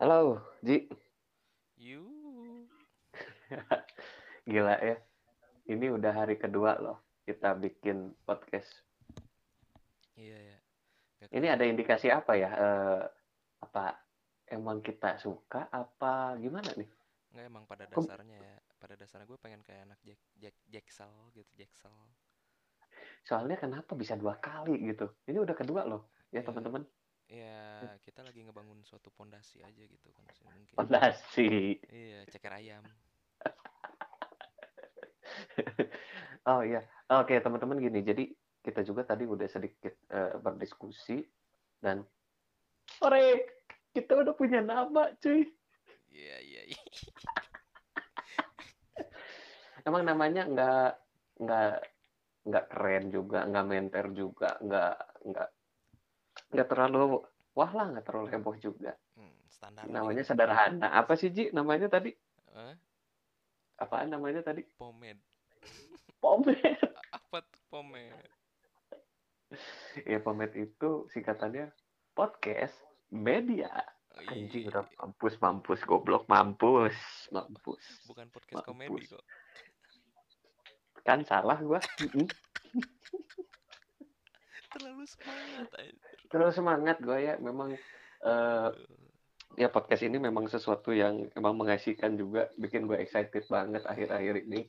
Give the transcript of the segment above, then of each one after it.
Halo, Ji. You. Gila ya. Ini udah hari kedua loh kita bikin podcast. Iya ya. Gak Ini ada indikasi apa ya? Eh, apa emang kita suka apa gimana nih? Nggak emang pada dasarnya ya. Pada dasarnya gue pengen kayak anak Jack Jack Jacksel gitu Jacksel. Soalnya kenapa bisa dua kali gitu? Ini udah kedua loh ya Iya. teman-teman. Ya kita lagi ngebangun suatu pondasi aja gitu kan mungkin. Fondasi. Iya ceker ayam. Oh iya, oke teman-teman gini. Jadi kita juga tadi udah sedikit eh, berdiskusi dan Ore, kita udah punya nama, cuy. Iya iya. iya. Emang namanya nggak nggak nggak keren juga, nggak menter juga, nggak nggak nggak terlalu wah lah, nggak terlalu heboh juga. Hmm, standar. Namanya sederhana. Apa sih Ji? Namanya tadi? Hah? Apaan namanya tadi? Pomade. Pomade. Apa tuh pomade? Ya pomade itu singkatannya podcast media. Oh, Anjing iya. udah mampus mampus goblok mampus mampus. Bukan podcast komedi Mampus. kok. Kan salah gua. Terlalu semangat. Terus semangat gua ya memang eh, ya podcast ini memang sesuatu yang emang mengasihkan juga bikin gue excited banget akhir-akhir ini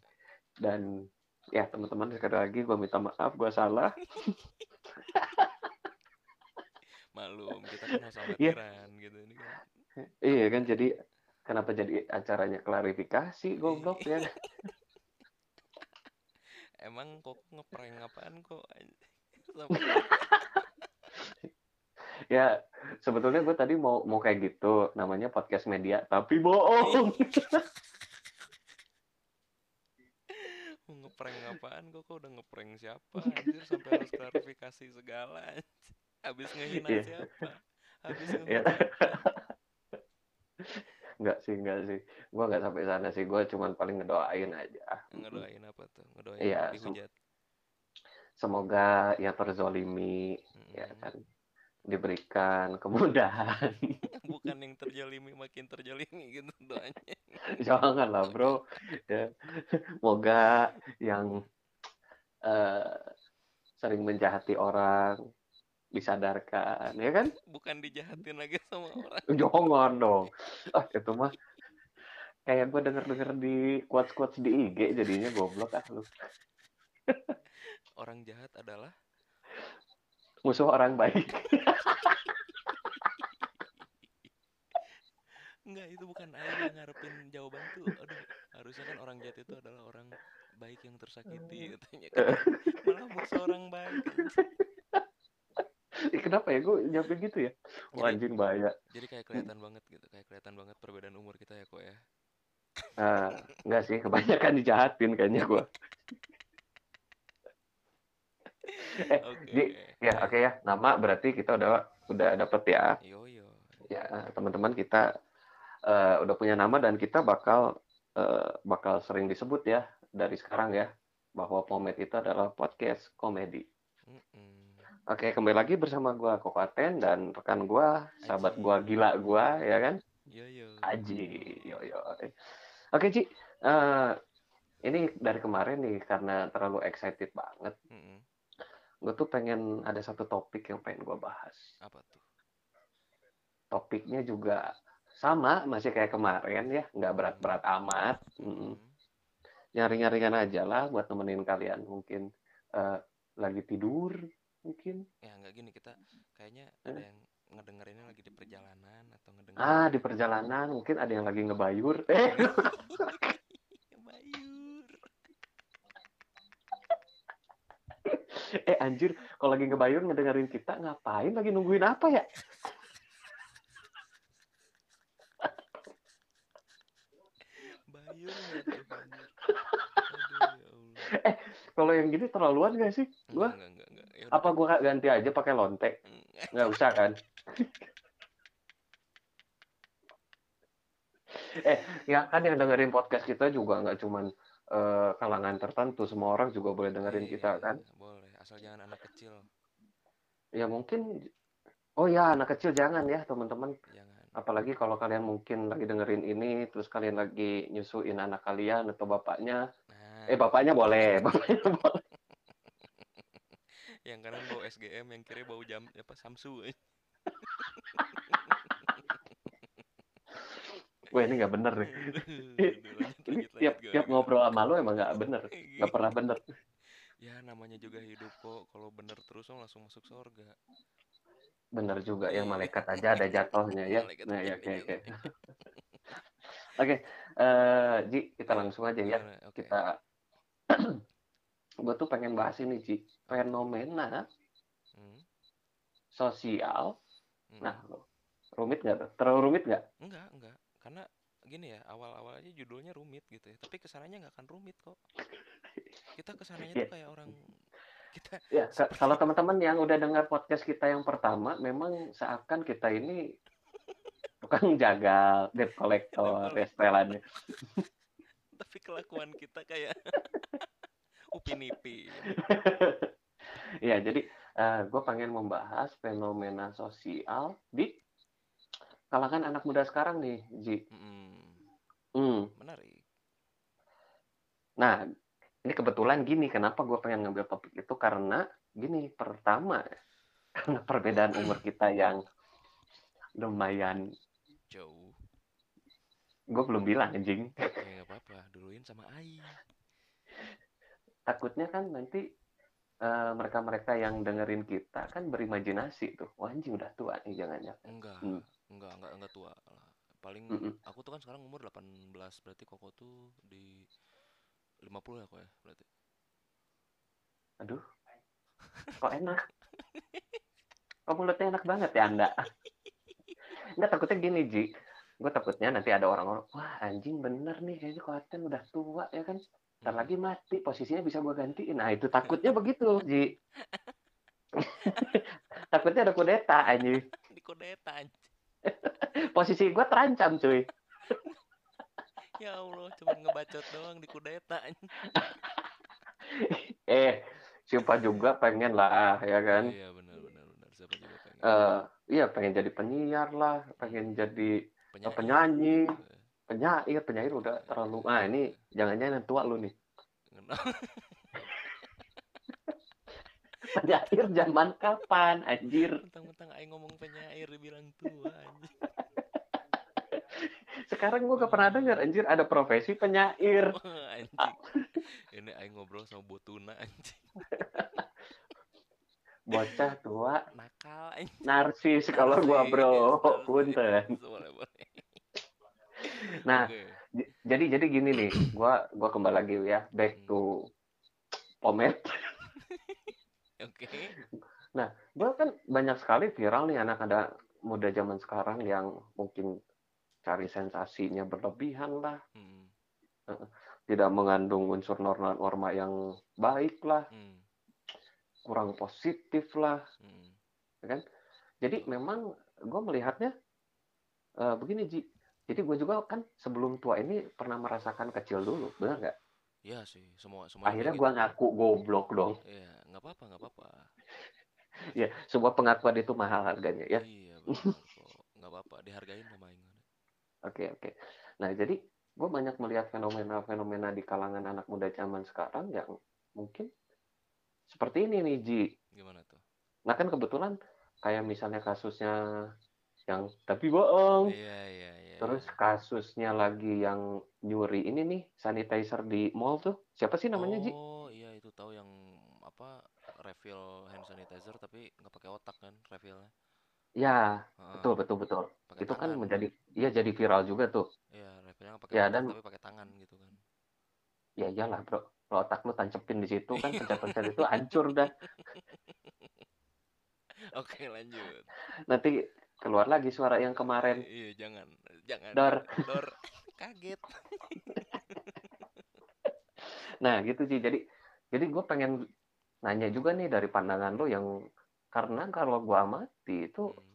dan ya teman-teman sekali lagi gue minta maaf gue salah Malum kita kan amatiran gitu ini kan. iya kan jadi kenapa jadi acaranya klarifikasi goblok ya Emang kok ngeprank apaan kok? Ya sebetulnya gue tadi mau mau kayak gitu namanya podcast media tapi bohong ngeprank apaan kok kok udah ngeprank siapa anjir sampai harus klarifikasi segala anjir. habis ngehina Iya. siapa habis Ya. ngehina nggak sih nggak sih. Gue nggak sampai sana sih. Gue cuman paling ngedoain aja. Ngedoain apa tuh? Ngedoain Iya, sem- dihujat semoga yang terzolimi ya Mm. kan. Diberikan kemudahan. Bukan yang terjalimi makin terjalimi gitu doanya. Jangan lah bro. Ya. Semoga yang eh, sering menjahati orang disadarkan ya kan? Bukan dijahatin lagi sama orang. Jangan dong. Ah itu mah kayak gue denger denger di quotes quotes di IG jadinya goblok ah lu. Orang jahat adalah? Musuh orang baik. Enggak itu bukan Aing yang ngarepin jawaban tuh. Aduh harusnya kan orang jahat itu adalah orang baik yang tersakiti katanya kan. Malah musuh orang baik kenapa ya? Gue jawabnya gitu ya? Wah, anjing bahaya. jadi kayak kelihatan banget gitu kayak kelihatan banget perbedaan umur kita ya kok ya? Ah, enggak sih kebanyakan dijahatin kayaknya gue eh oke. Ji, ya oke ya. Nama berarti kita udah udah dapet ya. Yo yo ya teman-teman kita eh, udah punya nama dan kita bakal eh, bakal sering disebut ya dari sekarang ya bahwa Pomade itu adalah podcast komedi. Mm-mm. Oke, kembali lagi bersama gua Kokaten dan rekan gua, sahabat Aji. gua gila gua ya kan? yo yo Aji. Yo yo. Oke, Ci. Eh, ini dari kemarin nih karena terlalu excited banget. Mm-mm. Gue tuh pengen ada satu topik yang pengen gua bahas. apa tuh Topiknya juga sama, masih kayak kemarin ya, nggak berat-berat amat. Mm. nyari-nyaringan aja lah buat nemenin kalian mungkin eh, lagi tidur mungkin. Ya nggak gini kita kayaknya ada yang ngedengerinnya lagi di perjalanan atau ngedengerin ah di perjalanan mungkin ada yang lagi ngebayur. Eh. Bayur eh anjir kalau lagi ngebayur ngedengerin kita ngapain lagi nungguin apa ya? Bayur aduh ya Allah. Kalau yang gini terlaluan gak sih? Gua? enggak enggak enggak apa gua ganti aja pakai lontek nggak usah kan? Eh ya kan yang dengerin podcast kita juga nggak cuman eh, kalangan tertentu semua orang juga boleh dengerin kita kan? boleh. Asal jangan anak kecil. Ya mungkin oh ya anak kecil jangan ya teman-teman. Apalagi kalau kalian mungkin lagi dengerin ini terus kalian lagi nyusuin anak kalian atau bapaknya. Nah, eh bapaknya boleh bapaknya boleh yang kanan bau SGM, yang kiri bau jam apa Samsu. wah ini nggak bener nih ini tiap tiap ngobrol sama lu emang nggak bener nggak pernah bener Ya namanya juga hidup kok. Kalau bener terus lo langsung masuk surga. bener juga ya Iya. malaikat aja ada jatuhnya ya Malaikat nah ya oke oke oke eh, Ji kita langsung aja ya? Oke. kita gue tuh pengen bahas ini Ji fenomena Hmm, sosial hmm. nah rumit nggak tuh terlalu rumit nggak Enggak, enggak. Karena gini ya, awal-awal aja judulnya rumit gitu ya. Tapi ke sananya nggak akan rumit kok. Kita ke sananya Iya. tuh kayak orang kita Ya, seperti kalau teman-teman yang udah dengar podcast kita yang pertama, memang seakan kita ini tukang jagal, debt collector, Debt ya setelannya. tapi kelakuan kita kayak upin ipin. Ya, jadi gue pengen membahas fenomena sosial di kalangan anak muda sekarang nih, Ji. Mm-mm. Hmm. Menarik. Nah, ini kebetulan gini, kenapa gue pengen ngambil topik itu karena gini, pertama karena perbedaan umur kita yang lumayan, Jauh. gue belum bilang anjing. Ya nggak apa-apa, duluin sama Ai. takutnya kan nanti eh, mereka-mereka yang dengerin kita kan berimajinasi tuh. Wah anjing udah tua nih jangan ya. Enggak, Hmm. enggak, enggak, enggak tua lah. Paling Mm-mm. aku tuh kan sekarang umur 18, berarti Koko tuh di 50 ya kok ya, berarti. Aduh, kok enak. Kok mulutnya enak banget ya Anda? Enggak takutnya gini Ji. Gue takutnya nanti ada orang-orang, wah anjing bener nih kayaknya Koten udah tua ya kan. Ntar Hmm. lagi mati, posisinya bisa gue gantiin. Nah itu takutnya begitu Ji. takutnya ada kudeta anjing. Di kudeta anjing. Posisi gue terancam cuy. Ya Allah, cuma ngebacot doang di kudeta anjing. eh, siapa juga pengen lah ya kan. Iya, benar benar benar. Siapa juga pengen. eh iya pengen jadi penyiar lah, pengen jadi penyanyi. Penyair, penyair udah terlalu. Ah ini jangan-jangan yang tua lu nih. Penyair zaman kapan, anjir? Mentang-mentang aing ngomong penyair dibilang tua anjing. Sekarang gua gak pernah dengar anjir ada profesi penyair. Wah, anjing. Ini aing ngobrol sama Botuna anjing. Bocah tua, Nakal anjing. narsis kalau gua bro, punten. Boleh, boleh. Nah, Oke. j- jadi jadi gini nih, gua gua kembali lagi ya, back to Pomet. Oke. Gua kan banyak sekali viral nih anak ada muda zaman sekarang yang mungkin cari sensasinya berlebihan lah, Hmm. tidak mengandung unsur norma-norma yang baik lah, Hmm. kurang positif lah. Hmm. Jadi memang gue melihatnya eh, begini Ji. Jadi gue juga kan sebelum tua ini pernah merasakan kecil dulu, benar nggak? Iya sih, semua semua Akhirnya kayak gue gitu. ngaku goblok dong. Iya, nggak apa-apa, nggak apa-apa. Ya, sebuah pengakuan itu mahal harganya ya. Iya. Nggak apa-apa, dihargain sama. Oke oke. Nah jadi gue banyak melihat fenomena-fenomena di kalangan anak muda zaman sekarang yang mungkin seperti ini nih Ji. Gimana tuh? Nah kan kebetulan kayak misalnya kasusnya yang tapi bohong. Iya, iya, iya. Terus kasusnya lagi yang nyuri ini nih sanitizer di mall tuh. Siapa sih namanya Ji? Oh, iya itu tahu yang apa refill hand sanitizer tapi nggak pakai otak kan refillnya. Ya, Heeh, betul betul betul. pakai Itu kan tangan. menjadi iya jadi viral juga tuh. Iya, refillnya nggak pakai Ya, otak dan- tapi pakai tangan gitu kan. Ya iyalah, Bro. Kalau otak lu tancepin di situ kan pencet-pencet itu hancur dah. Oke, lanjut. Nanti keluar lagi suara yang kemarin. Iya, jangan. Jangan. Dor. Dor. Kaget. Nah, gitu sih. Jadi jadi gue pengen nanya juga nih dari pandangan lo yang karena kalau gue amati itu Hmm.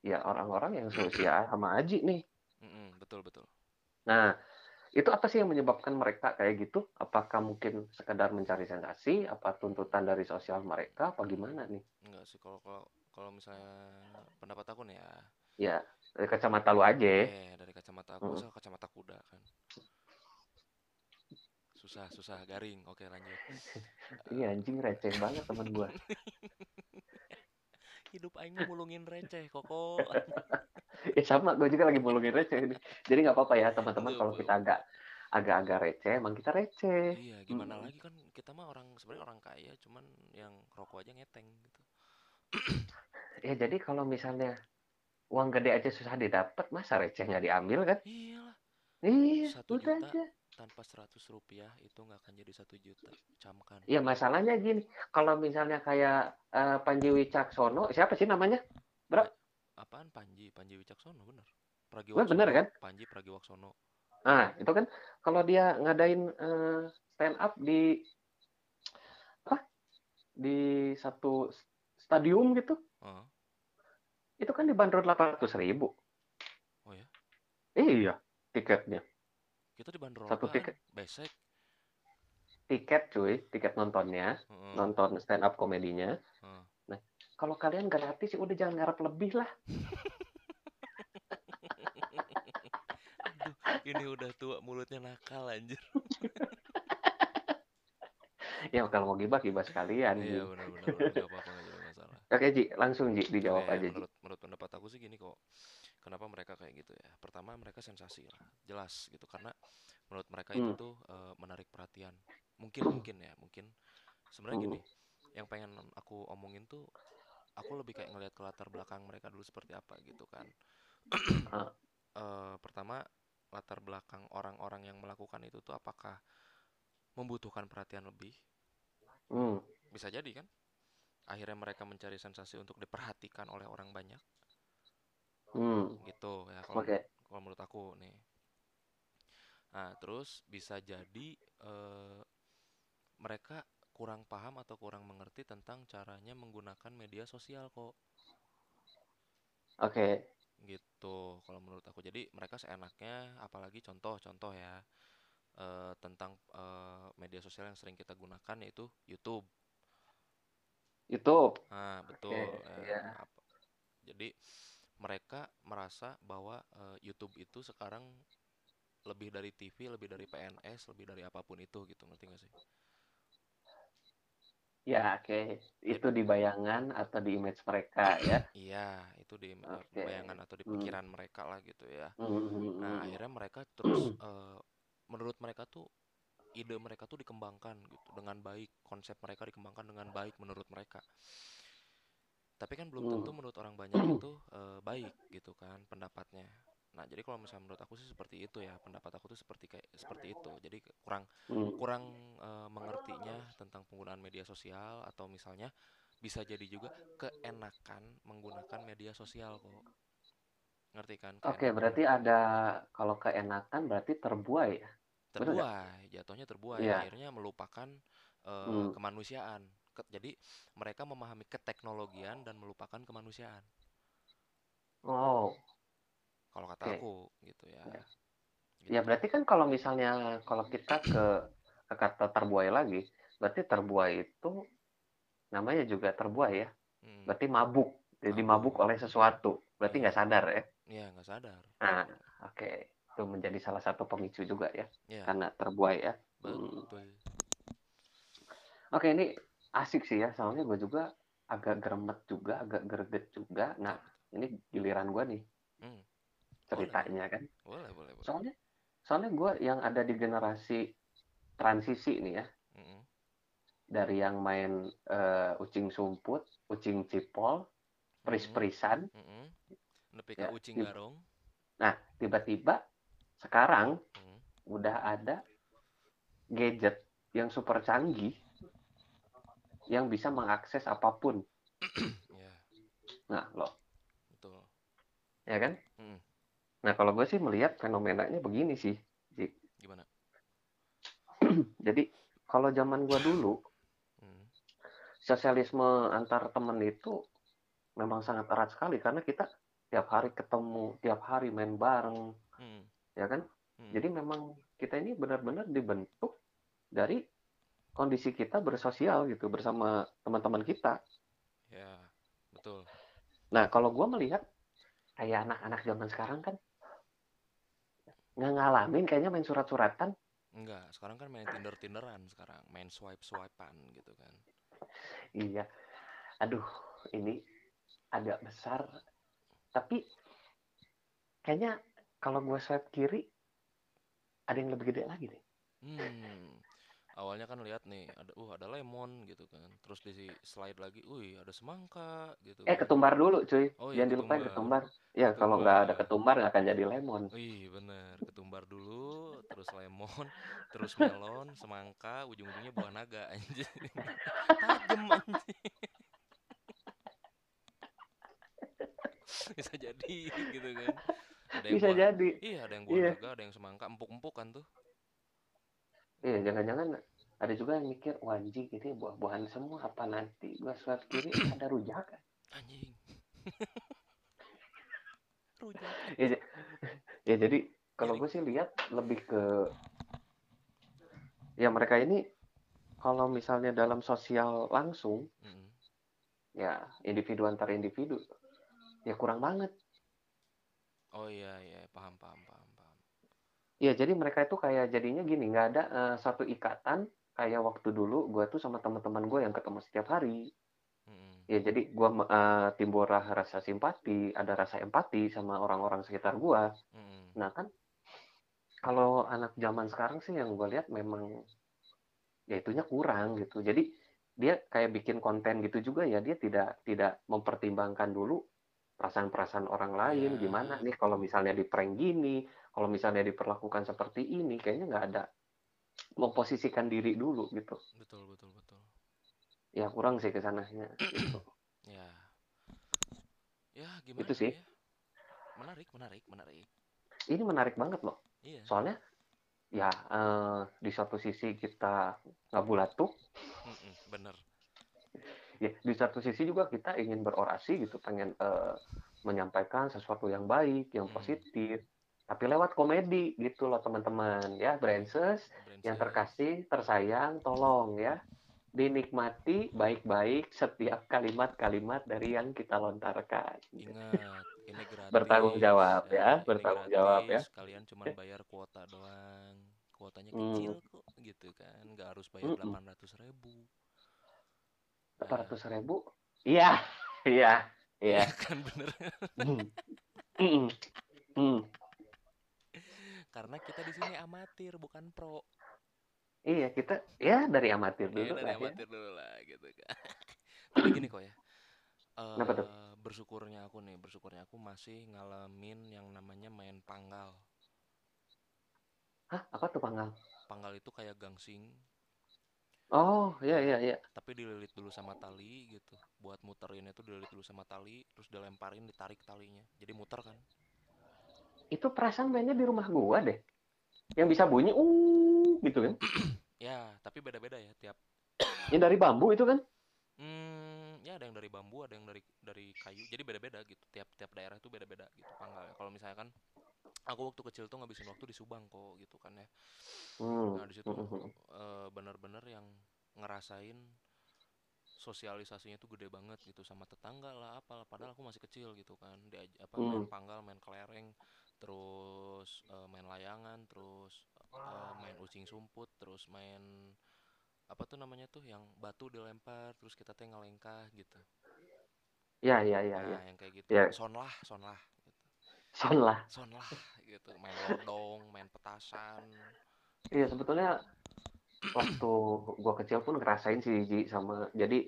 ya orang-orang yang seusia sama Aji nih. Mm-mm, betul, betul. Nah, itu apa sih yang menyebabkan mereka kayak gitu? Apakah mungkin sekedar mencari sensasi? Apa tuntutan dari sosial mereka? Apa gimana nih? Enggak sih kalau kalau kalau misalnya pendapat aku nih ya. Ya, dari kacamata lu aja. Eh, dari kacamata aku, Hmm. kacamata kuda kan. Susah, susah, garing. Oke, lanjut. Iya anjing receh banget teman gua. Hidup aing mulungin receh, koko. Eh sama, gue juga lagi mulungin receh ini. Jadi nggak apa-apa ya teman-teman kalau Betul. kita agak agak-agak receh, emang kita receh. Iya, gimana Mm-mm. lagi kan kita mah orang sebenarnya orang kaya, cuman yang rokok aja ngeteng gitu. Ya jadi kalau misalnya uang gede aja susah didapat, masa receh nggak diambil kan? Iyalah, Iya, Satu juta. aja. tanpa 100 rupiah itu nggak akan jadi satu juta. Camkan. Iya masalahnya gini, kalau misalnya kayak eh, Panji Wicaksono, siapa sih namanya? Bro, Apaan Panji? Panji Wicaksono bener. Pragiwaksono. bener kan? Panji Pragiwaksono. Nah, itu kan kalau dia ngadain eh, stand up di apa? Di satu stadium gitu, Heeh. itu kan dibanderol 800 ribu. Oh ya? Iya, tiketnya. Kita dibanderol Satu apaan? tiket. Besek. Tiket cuy, tiket nontonnya, Heeh. nonton stand up komedinya. Heeh. Kalau kalian gratis, ya udah jangan ngarep lebih lah. Aduh, ini udah tua mulutnya nakal anjir. Ya kalau mau gibah, gibah sekalian. Iya benar-benar nggak apa-apa. Oke Ji, langsung Ji, dijawab aja Ji. menurut menurut pendapat aku sih gini kok. Kenapa mereka kayak gitu ya? Pertama mereka sensasi lah, jelas gitu karena menurut mereka itu Hmm. tuh eh, menarik perhatian. Mungkin mungkin ya, mungkin sebenarnya Hmm. gini, yang pengen aku omongin tuh aku lebih kayak ngelihat ke latar belakang mereka dulu seperti apa gitu kan. Eh, pertama latar belakang orang-orang yang melakukan itu tuh apakah membutuhkan perhatian lebih? Hmm. Bisa jadi kan? Akhirnya mereka mencari sensasi untuk diperhatikan oleh orang banyak Hmm. gitu ya kalau Oke. kalau menurut aku nih. Nah, terus bisa jadi eh, mereka kurang paham atau kurang mengerti tentang caranya menggunakan media sosial kok Oke. gitu kalau menurut aku jadi mereka seenaknya apalagi contoh-contoh ya eh, tentang eh, media sosial yang sering kita gunakan yaitu YouTube YouTube. nah betul Oke, ya, iya. apa- jadi mereka merasa bahwa eh, YouTube itu sekarang lebih dari TV lebih dari PNS lebih dari apa pun itu gitu ngerti gak sih Ya, oke. Itu di bayangan atau di image mereka ya. iya itu di eh, Oke. bayangan atau di Hmm. pikiran mereka lah gitu ya hmm, Nah, akhirnya mereka terus eh, menurut mereka tuh ide mereka tuh dikembangkan gitu dengan baik, konsep mereka dikembangkan dengan baik menurut mereka. Tapi kan belum tentu Hmm. menurut orang banyak itu eh, baik gitu kan pendapatnya. Nah, jadi kalau misalnya menurut aku sih seperti itu ya, pendapat aku tuh seperti kayak seperti itu. Jadi kurang Hmm. kurang eh, mengertinya tentang penggunaan media sosial atau misalnya bisa jadi juga keenakan menggunakan media sosial kok. Ngerti kan? Oke, Keenakan. berarti ada kalau keenakan berarti terbuai ya. Terbuai jatuhnya terbuai Iya. akhirnya melupakan eh, Hmm. kemanusiaan Ke- jadi mereka memahami keteknologian dan melupakan kemanusiaan Oh, kalau kata Oke. aku gitu ya Ya. Gitu. ya berarti kan kalau misalnya kalau kita ke ke kata terbuai lagi, berarti terbuai itu namanya juga terbuai ya. Hmm, Berarti mabuk. Jadi Mabuk. mabuk oleh sesuatu. Berarti Iya. nggak sadar ya. ya nggak sadar Nah, oke. Itu menjadi salah satu pemicu juga ya. ya Karena terbuai ya. Hmm. Oke, ini asik sih ya. Soalnya gue juga agak gremet juga, agak greget juga. Nah, ini giliran gue nih Hmm, ceritanya kan. boleh boleh boleh Soalnya, soalnya gue yang ada di generasi transisi nih ya. Mm-mm, Dari yang main eh, ucing sumput, ucing cipol, pris-prisan. mm-mm. nepi ka Ya, ucing garong Nah, tiba-tiba sekarang Hmm, udah ada gadget yang super canggih yang bisa mengakses apa pun. ya Nah, loh, betul ya kan? Mm. Nah, kalau gue sih melihat fenomenanya begini sih. Gimana Jadi, kalau zaman gue dulu, Hmm, sosialisme antar temen itu memang sangat erat sekali karena kita tiap hari ketemu, tiap hari main bareng, hmm, ya kan? hmm. Jadi memang kita ini benar-benar dibentuk dari kondisi kita bersosial gitu bersama teman-teman kita. Ya, betul. Nah, kalau gue melihat kayak anak-anak zaman sekarang kan nggak ngalamin kayaknya main surat-suratan. Enggak, sekarang kan main Tinder-Tinderan sekarang, main swipe-swipean gitu kan. Iya. Aduh, ini agak besar. Tapi kayaknya kalau gue swipe kiri ada yang lebih gede lagi deh. Hmm. Awalnya kan lihat nih, ada uh ada lemon gitu kan. Terus di slide lagi, wih ada semangka gitu. Eh kan. ketumbar dulu cuy. Oh iya, Jangan dilupain ketumbar. ketumbar. Ya kalau nggak ada Ketumbar. ketumbar nggak akan jadi lemon. Wih, bener. Ketumbar dulu, terus lemon, terus melon, semangka, ujung-ujungnya buah naga anjing. Tajem anjing. Bisa jadi gitu kan. Ada yang Bisa buah, jadi. iya ada yang buah Iya. naga, ada yang semangka, empuk-empuk kan tuh. Iya jangan-jangan ada juga yang mikir wah anjing ini buah-buahan semua apa nanti gua swipe kiri ada rujakan. Anjing. Rujak. Ya, ya jadi kalau gue sih lihat lebih ke ya mereka ini kalau misalnya dalam sosial langsung Mm-mm. ya individu antar individu ya kurang banget. Oh iya iya, paham paham paham paham. Ya jadi mereka itu kayak jadinya gini nggak ada eh, satu ikatan kayak waktu dulu gue tuh sama teman-teman gue yang ketemu setiap hari. Mm-mm. Ya jadi gue timbul ra- rasa simpati, ada rasa empati sama orang-orang sekitar gue. Mm-mm. Nah kan kalau anak zaman sekarang sih yang gue lihat memang ya itunya kurang gitu. Jadi dia kayak bikin konten gitu juga ya dia tidak tidak mempertimbangkan dulu perasaan-perasaan orang lain Ya. gimana nih kalau misalnya di prank gini, kalau misalnya diperlakukan seperti ini kayaknya nggak ada memposisikan diri dulu gitu. Betul betul betul. Ya kurang sih ke sananya gitu. Ya. Ya, gimana Itu sih. ya? Menarik, menarik, menarik. Ini menarik banget loh. Iya. Soalnya ya eh, di satu sisi kita ngabulatuk Mm-mm, bener. Ya di satu sisi juga kita ingin berorasi gitu pengen eh, menyampaikan sesuatu yang baik yang Hmm. positif tapi lewat komedi gitu loh teman-teman ya Brances yang terkasih tersayang tolong ya dinikmati baik-baik setiap kalimat-kalimat dari yang kita lontarkan Ingat, ini gratis. Bertanggung jawab ya, ini bertanggung jawab ya. gratis, Kalian cuma bayar kuota doang. Kuotanya Hmm. kecil kok, gitu kan. Nggak harus bayar delapan ratus ribu. Empat ratus ribu iya iya iya kan bener. Hmm. Mm-mm. Hmm. Karena kita di sini amatir, bukan pro. Iya kita ya dari amatir Iya dulu dari lah ya. amatir dulu lah, gitu kan. Tapi gini kok ya. Kenapa tuh? Eh, bersyukurnya aku nih, bersyukurnya aku masih ngalamin yang namanya main panggal. Hah apa tuh panggal? Panggal itu kayak gangsing, Oh iya iya iya. tapi dililit dulu sama tali gitu. Buat muterin itu dililit dulu sama tali, terus dilemparin, ditarik talinya. Jadi muter kan. Itu perasaan mainnya di rumah gua deh. Yang bisa bunyi uh gitu kan. Ya, tapi beda-beda ya tiap Yang dari bambu itu kan. Hmm, ya ada yang dari bambu, ada yang dari dari kayu. Jadi beda-beda gitu. Tiap-tiap daerah itu beda-beda gitu panggalnya. Kalau misalkan aku waktu kecil tuh ngabisin waktu di Subang kok gitu kan ya. Hmm. Nah, di situ Mhm. eh, bener-bener yang ngerasain sosialisasinya tuh gede banget gitu sama tetangga lah apalah padahal aku masih kecil gitu kan dia apa main Hmm. panggal main kelereng terus eh, main layangan terus eh, main ucing sumput terus main apa tuh namanya tuh yang batu dilempar terus kita teh ngelengkah gitu Ya ya ya nah ya. yang kayak gitu Ya. sonlah sonlah Son lah. sonlah gitu main lordong main petasan Iya sebetulnya waktu gua kecil pun ngerasain sih Ji sama jadi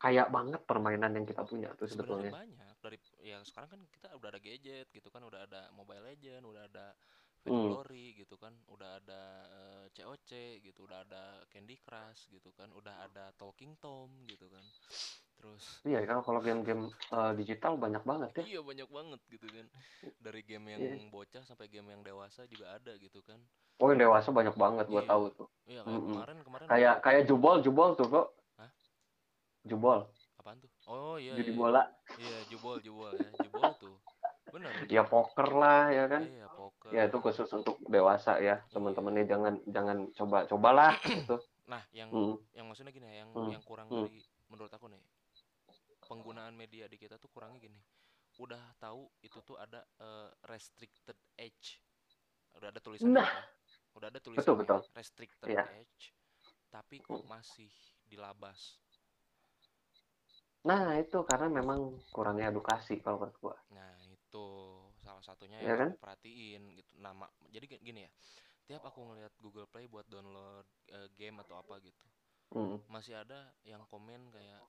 kayak banget permainan yang kita punya tuh sebenarnya sebetulnya. banyak dari ya sekarang kan kita udah ada gadget gitu kan udah ada Mobile Legend udah ada Hmm. Glory gitu kan udah ada eh, COC gitu udah ada Candy Crush gitu kan udah ada Talking Tom gitu kan terus Iya kalau kalau game-game eh, digital banyak banget ya. iya banyak banget gitu kan dari game yang Iya. bocah sampai game yang dewasa juga ada gitu kan Oh yang dewasa banyak banget gua Iya. tahu tuh. iya kayak Mm-mm. kemarin kemarin Kayak kayak jubol jubol tuh kok. Hah? Jubol. apaan tuh oh iya Judi iya, bola. iya jubol jubol ya jubol tuh benar ya poker lah ya kan iya poker ya itu khusus untuk dewasa ya Iya. teman-temannya jangan jangan coba cobalah itu nah yang Hmm. yang maksudnya gini ya yang Hmm. yang kurang Hmm. dari menurut aku nih penggunaan media di kita tuh kurangnya gini udah tahu itu tuh ada eh, restricted age udah ada tulisan Nah. ya udah ada tulisan betul. restricted Iya. age tapi kok masih dilabas nah itu karena memang kurangnya edukasi kalau menurut gua Nah, itu salah satunya Iya yang kan? aku perhatiin gitu. Nama jadi gi- gini ya. Tiap aku ngeliat Google Play buat download eh, game atau apa gitu, Hmm. masih ada yang komen kayak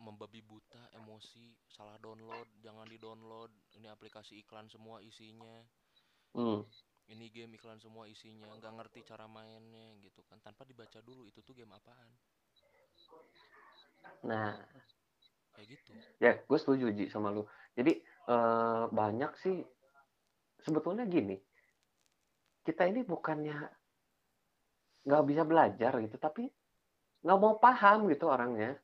membabi buta, emosi, salah download, jangan di-download. Ini aplikasi iklan semua isinya. Hmm. Ini game iklan semua isinya, nggak ngerti cara mainnya gitu kan. Tanpa dibaca dulu itu tuh game apaan. nah Kayak gitu. ya gue setuju Ji sama lu jadi eh, banyak sih sebetulnya gini kita ini bukannya nggak bisa belajar gitu tapi nggak mau paham gitu orangnya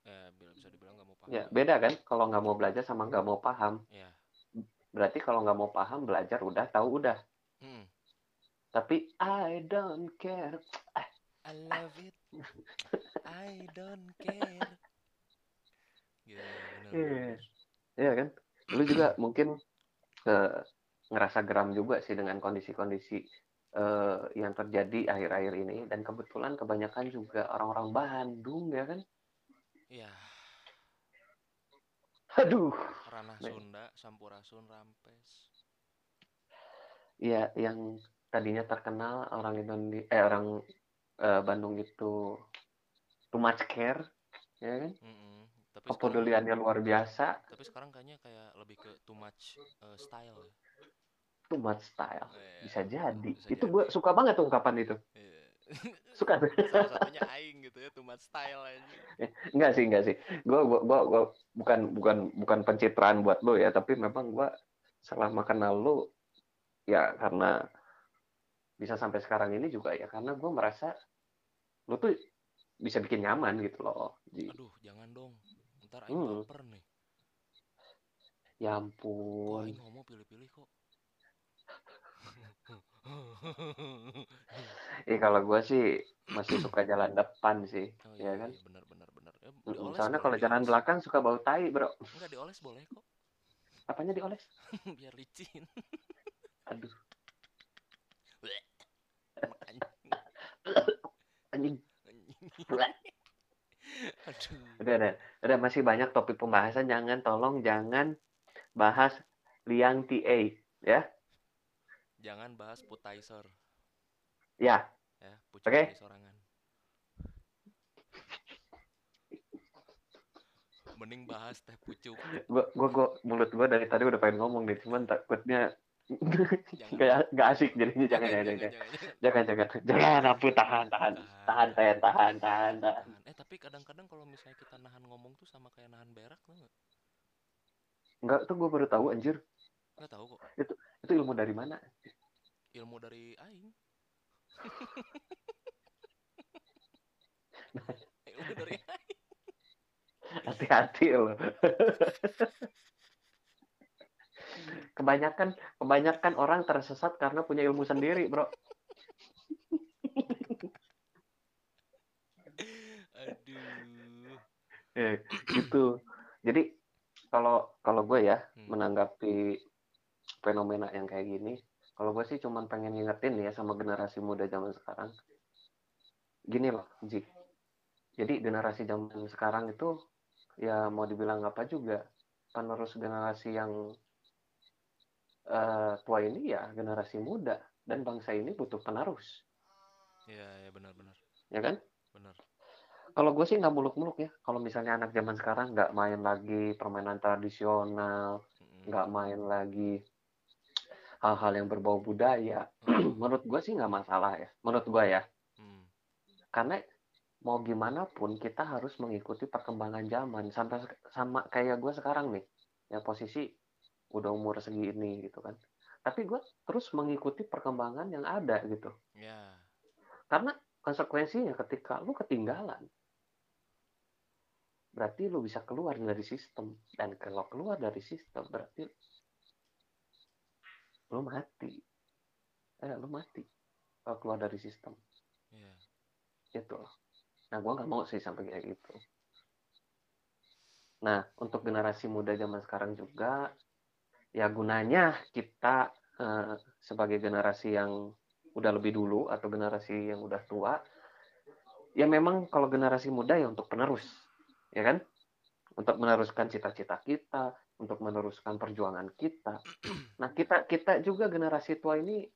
Ya, bila bisa dibilang nggak mau paham. Ya beda kan kalau nggak mau belajar sama nggak mau paham Ya. berarti kalau nggak mau paham belajar udah tahu udah Hmm. tapi I don't care I love it. I don't care. Gitu, bener, Iya. Iya kan lu juga mungkin eh, ngerasa geram juga sih dengan kondisi-kondisi eh, yang terjadi akhir-akhir ini dan kebetulan kebanyakan juga orang-orang Bandung ya kan Iya, aduh ranah. Sunda, Sampurasun, Rampes. ya yang tadinya terkenal orang Indonesia eh orang eh, Bandung itu too much care ya kan Mm-mm. Tapi sekarang, kepeduliannya luar biasa tapi sekarang kayaknya kayak lebih ke too much eh, style. ya. too much style Iya, bisa jadi bisa itu gue suka banget ungkapan itu Iya. Suka tuh Salah satunya aing gitu ya, too much style aja. Enggak sih, enggak sih. Gue gua, gua, gua bukan bukan bukan pencitraan buat lo ya, tapi memang gua selama kenal lo ya karena bisa sampai sekarang ini juga ya karena gue merasa lo tuh bisa bikin nyaman gitu loh. Ji. Aduh, jangan dong. Ntar aing Hmm. baper nih. Ya Kok ampun. aing ngomong pilih-pilih kok. Eh kalau gue sih masih suka jalan depan sih, Oh ya iya, kan. iya, benar benar benar. Ya, Soalnya kalau jalan belakang suka bau tai, bro. Enggak dioles boleh kok. Apanya dioles? Biar licin. Aduh. Anjing. Aduh. Udah, udah, udah masih banyak topik pembahasan. Jangan, tolong jangan bahas liang TA, ya. Jangan bahas putizer Ya, ya, pucuk dari sorangan. Mending bahas teh pucuk. gua, gua, gua, mulut gua dari tadi udah pengen ngomong nih, cuman takutnya kayak nggak asik jadinya. Jangan jangan jangan jangan, jangan. jangan. Ampun tahan tahan. Tahan tahan. tahan tahan tahan. Eh tapi kadang-kadang kalau misalnya kita nahan ngomong tuh sama kayak nahan berak tuh nggak? nggak tuh gua baru tahu anjir Nggak tahu kok. itu ilmu dari mana Ilmu dari aing. Ilmu dari aing. hati-hati loh kebanyakan kebanyakan orang tersesat karena punya ilmu sendiri bro Aduh. ya, gitu jadi kalau kalau gue ya Hmm. menanggapi fenomena yang kayak gini. Kalau gue sih cuman pengen ngingetin ya sama generasi muda zaman sekarang. Gini loh Ji. Jadi generasi zaman sekarang itu ya mau dibilang apa juga penerus generasi yang eh, tua ini ya generasi muda dan bangsa ini butuh penerus. Iya, ya benar-benar. ya kan? Benar. kalau gue sih nggak muluk-muluk ya. Kalau misalnya anak zaman sekarang nggak main lagi permainan tradisional nggak main lagi hal-hal yang berbau budaya Mm. menurut gue sih nggak masalah ya menurut gue ya Hmm. karena mau gimana pun kita harus mengikuti perkembangan zaman sampai sama kayak gue sekarang nih ya posisi udah umur segini gitu kan tapi gue terus mengikuti perkembangan yang ada gitu Ya. karena konsekuensinya ketika lu ketinggalan berarti lu bisa keluar dari sistem dan kalau keluar dari sistem berarti lu mati. Eh lu mati. Kalau keluar dari sistem. Iya. gitu nah gua nggak mau sih sampai kayak gitu. Nah untuk generasi muda zaman sekarang juga ya gunanya kita eh, sebagai generasi yang udah lebih dulu atau generasi yang udah tua ya memang kalau generasi muda ya untuk penerus ya kan? Untuk meneruskan cita-cita kita untuk meneruskan perjuangan kita. Nah kita kita juga generasi tua ini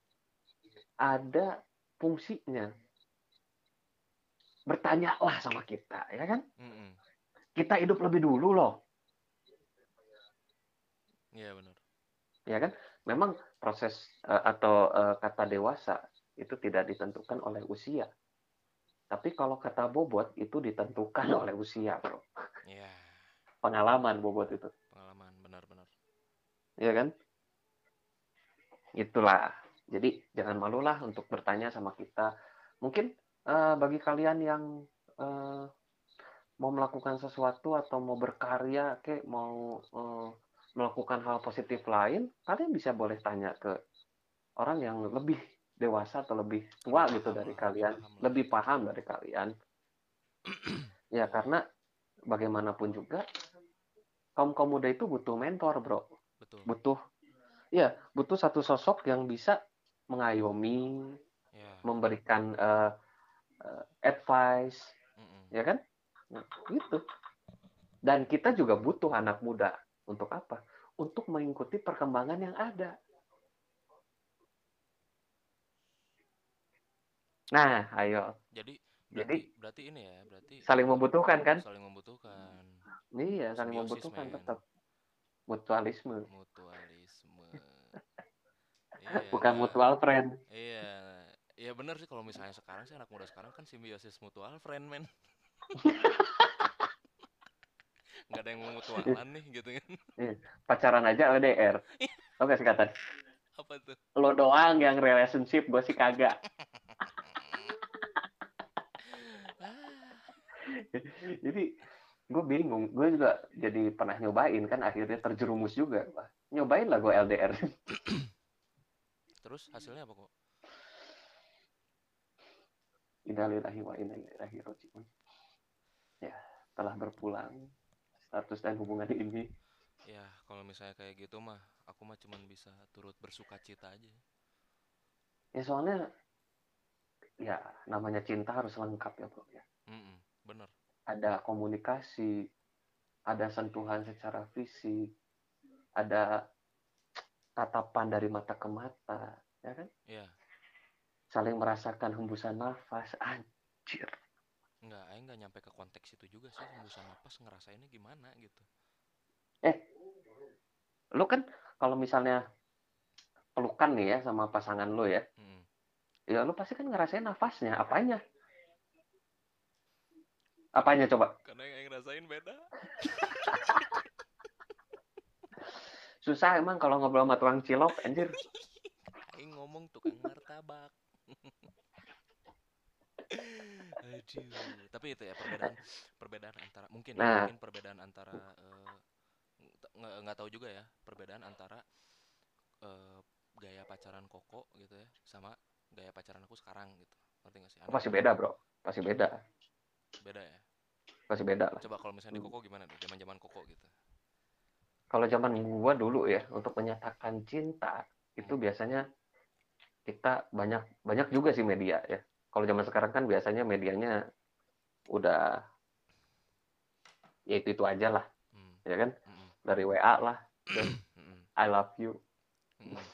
ada fungsinya. Bertanyalah sama kita ya kan? Mm-mm. kita hidup lebih dulu loh. Iya benar. ya kan? Memang proses eh, atau eh, kata dewasa itu tidak ditentukan oleh usia. Tapi kalau kata bobot itu ditentukan oleh usia bro. Iya, pengalaman bobot itu. Ya kan? Itulah. Jadi jangan malulah untuk bertanya sama kita. Mungkin eh, bagi kalian yang eh, mau melakukan sesuatu atau mau berkarya kayak mau eh, melakukan hal positif lain kalian bisa boleh tanya ke orang yang lebih dewasa atau lebih tua gitu dari kalian. lebih paham lah. lebih paham dari kalian. Ya karena bagaimanapun juga kaum kaum muda itu butuh mentor bro Betul. butuh ya butuh satu sosok yang bisa mengayomi Ya. memberikan eh, eh, advice Mm-mm. ya kan nah, gitu dan kita juga butuh anak muda untuk apa untuk mengikuti perkembangan yang ada nah ayo Jadi berarti Jadi- berarti ini ya, berarti saling membutuhkan kan saling membutuhkan. iya saling Simbiosis, membutuhkan men. tetap mutualisme Mutualisme. Iya, bukan mutual friend Iya, iya bener sih kalau misalnya sekarang sih anak muda sekarang kan simbiosis mutual friend men. Nggak ada yang mau mutualan nih gitu kan. pacaran aja LDR oke singkatan Apa tuh? lo doang yang relationship gue sih kagak jadi gue bingung gue juga jadi pernah nyobain kan akhirnya terjerumus juga Wah, nyobain lah gue LDR Terus hasilnya apa kok? Innalillahi wa inna ilaihi rajiun ya telah berpulang status dan hubungan ini Ya kalau misalnya kayak gitu mah, aku mah cuman bisa turut bersuka cita aja. ya soalnya ya namanya cinta harus lengkap ya bro ya Mm-mm, bener. Ada komunikasi ada sentuhan secara fisik ada tatapan dari mata ke mata ya kan Iya, saling merasakan hembusan nafas anjir nggak, Aing nggak nyampe ke konteks itu juga sih. Hembusan napas ngerasainnya gimana gitu. lu kan kalau misalnya pelukan nih ya sama pasangan lu ya Mm-mm. ya lu pasti kan ngerasain nafasnya apanya apanya coba Karena yang Aing rasain beda. susah emang kalau ngobrol sama tukang cilok anjir Aing ngomong tukang martabak. Aduh. Tapi itu ya perbedaan perbedaan antara mungkin ya, Nah. mungkin perbedaan antara eh, nggak nggak tahu juga ya perbedaan antara eh, gaya pacaran koko gitu ya sama gaya pacaran aku sekarang gitu. Ngerti nggak sih? Anak pasti beda bro pasti beda Beda ya. pasti beda lah Coba kalau misalnya di Hmm. koko gimana deh? Zaman-zaman koko gitu. kalau zaman gua dulu ya untuk menyatakan cinta itu Hmm. biasanya kita banyak banyak juga sih media ya kalau zaman sekarang kan biasanya medianya udah ya itu itu aja lah Hmm. ya kan Mm-mm. dari WA lah Mm-mm. I love you Mm-mm.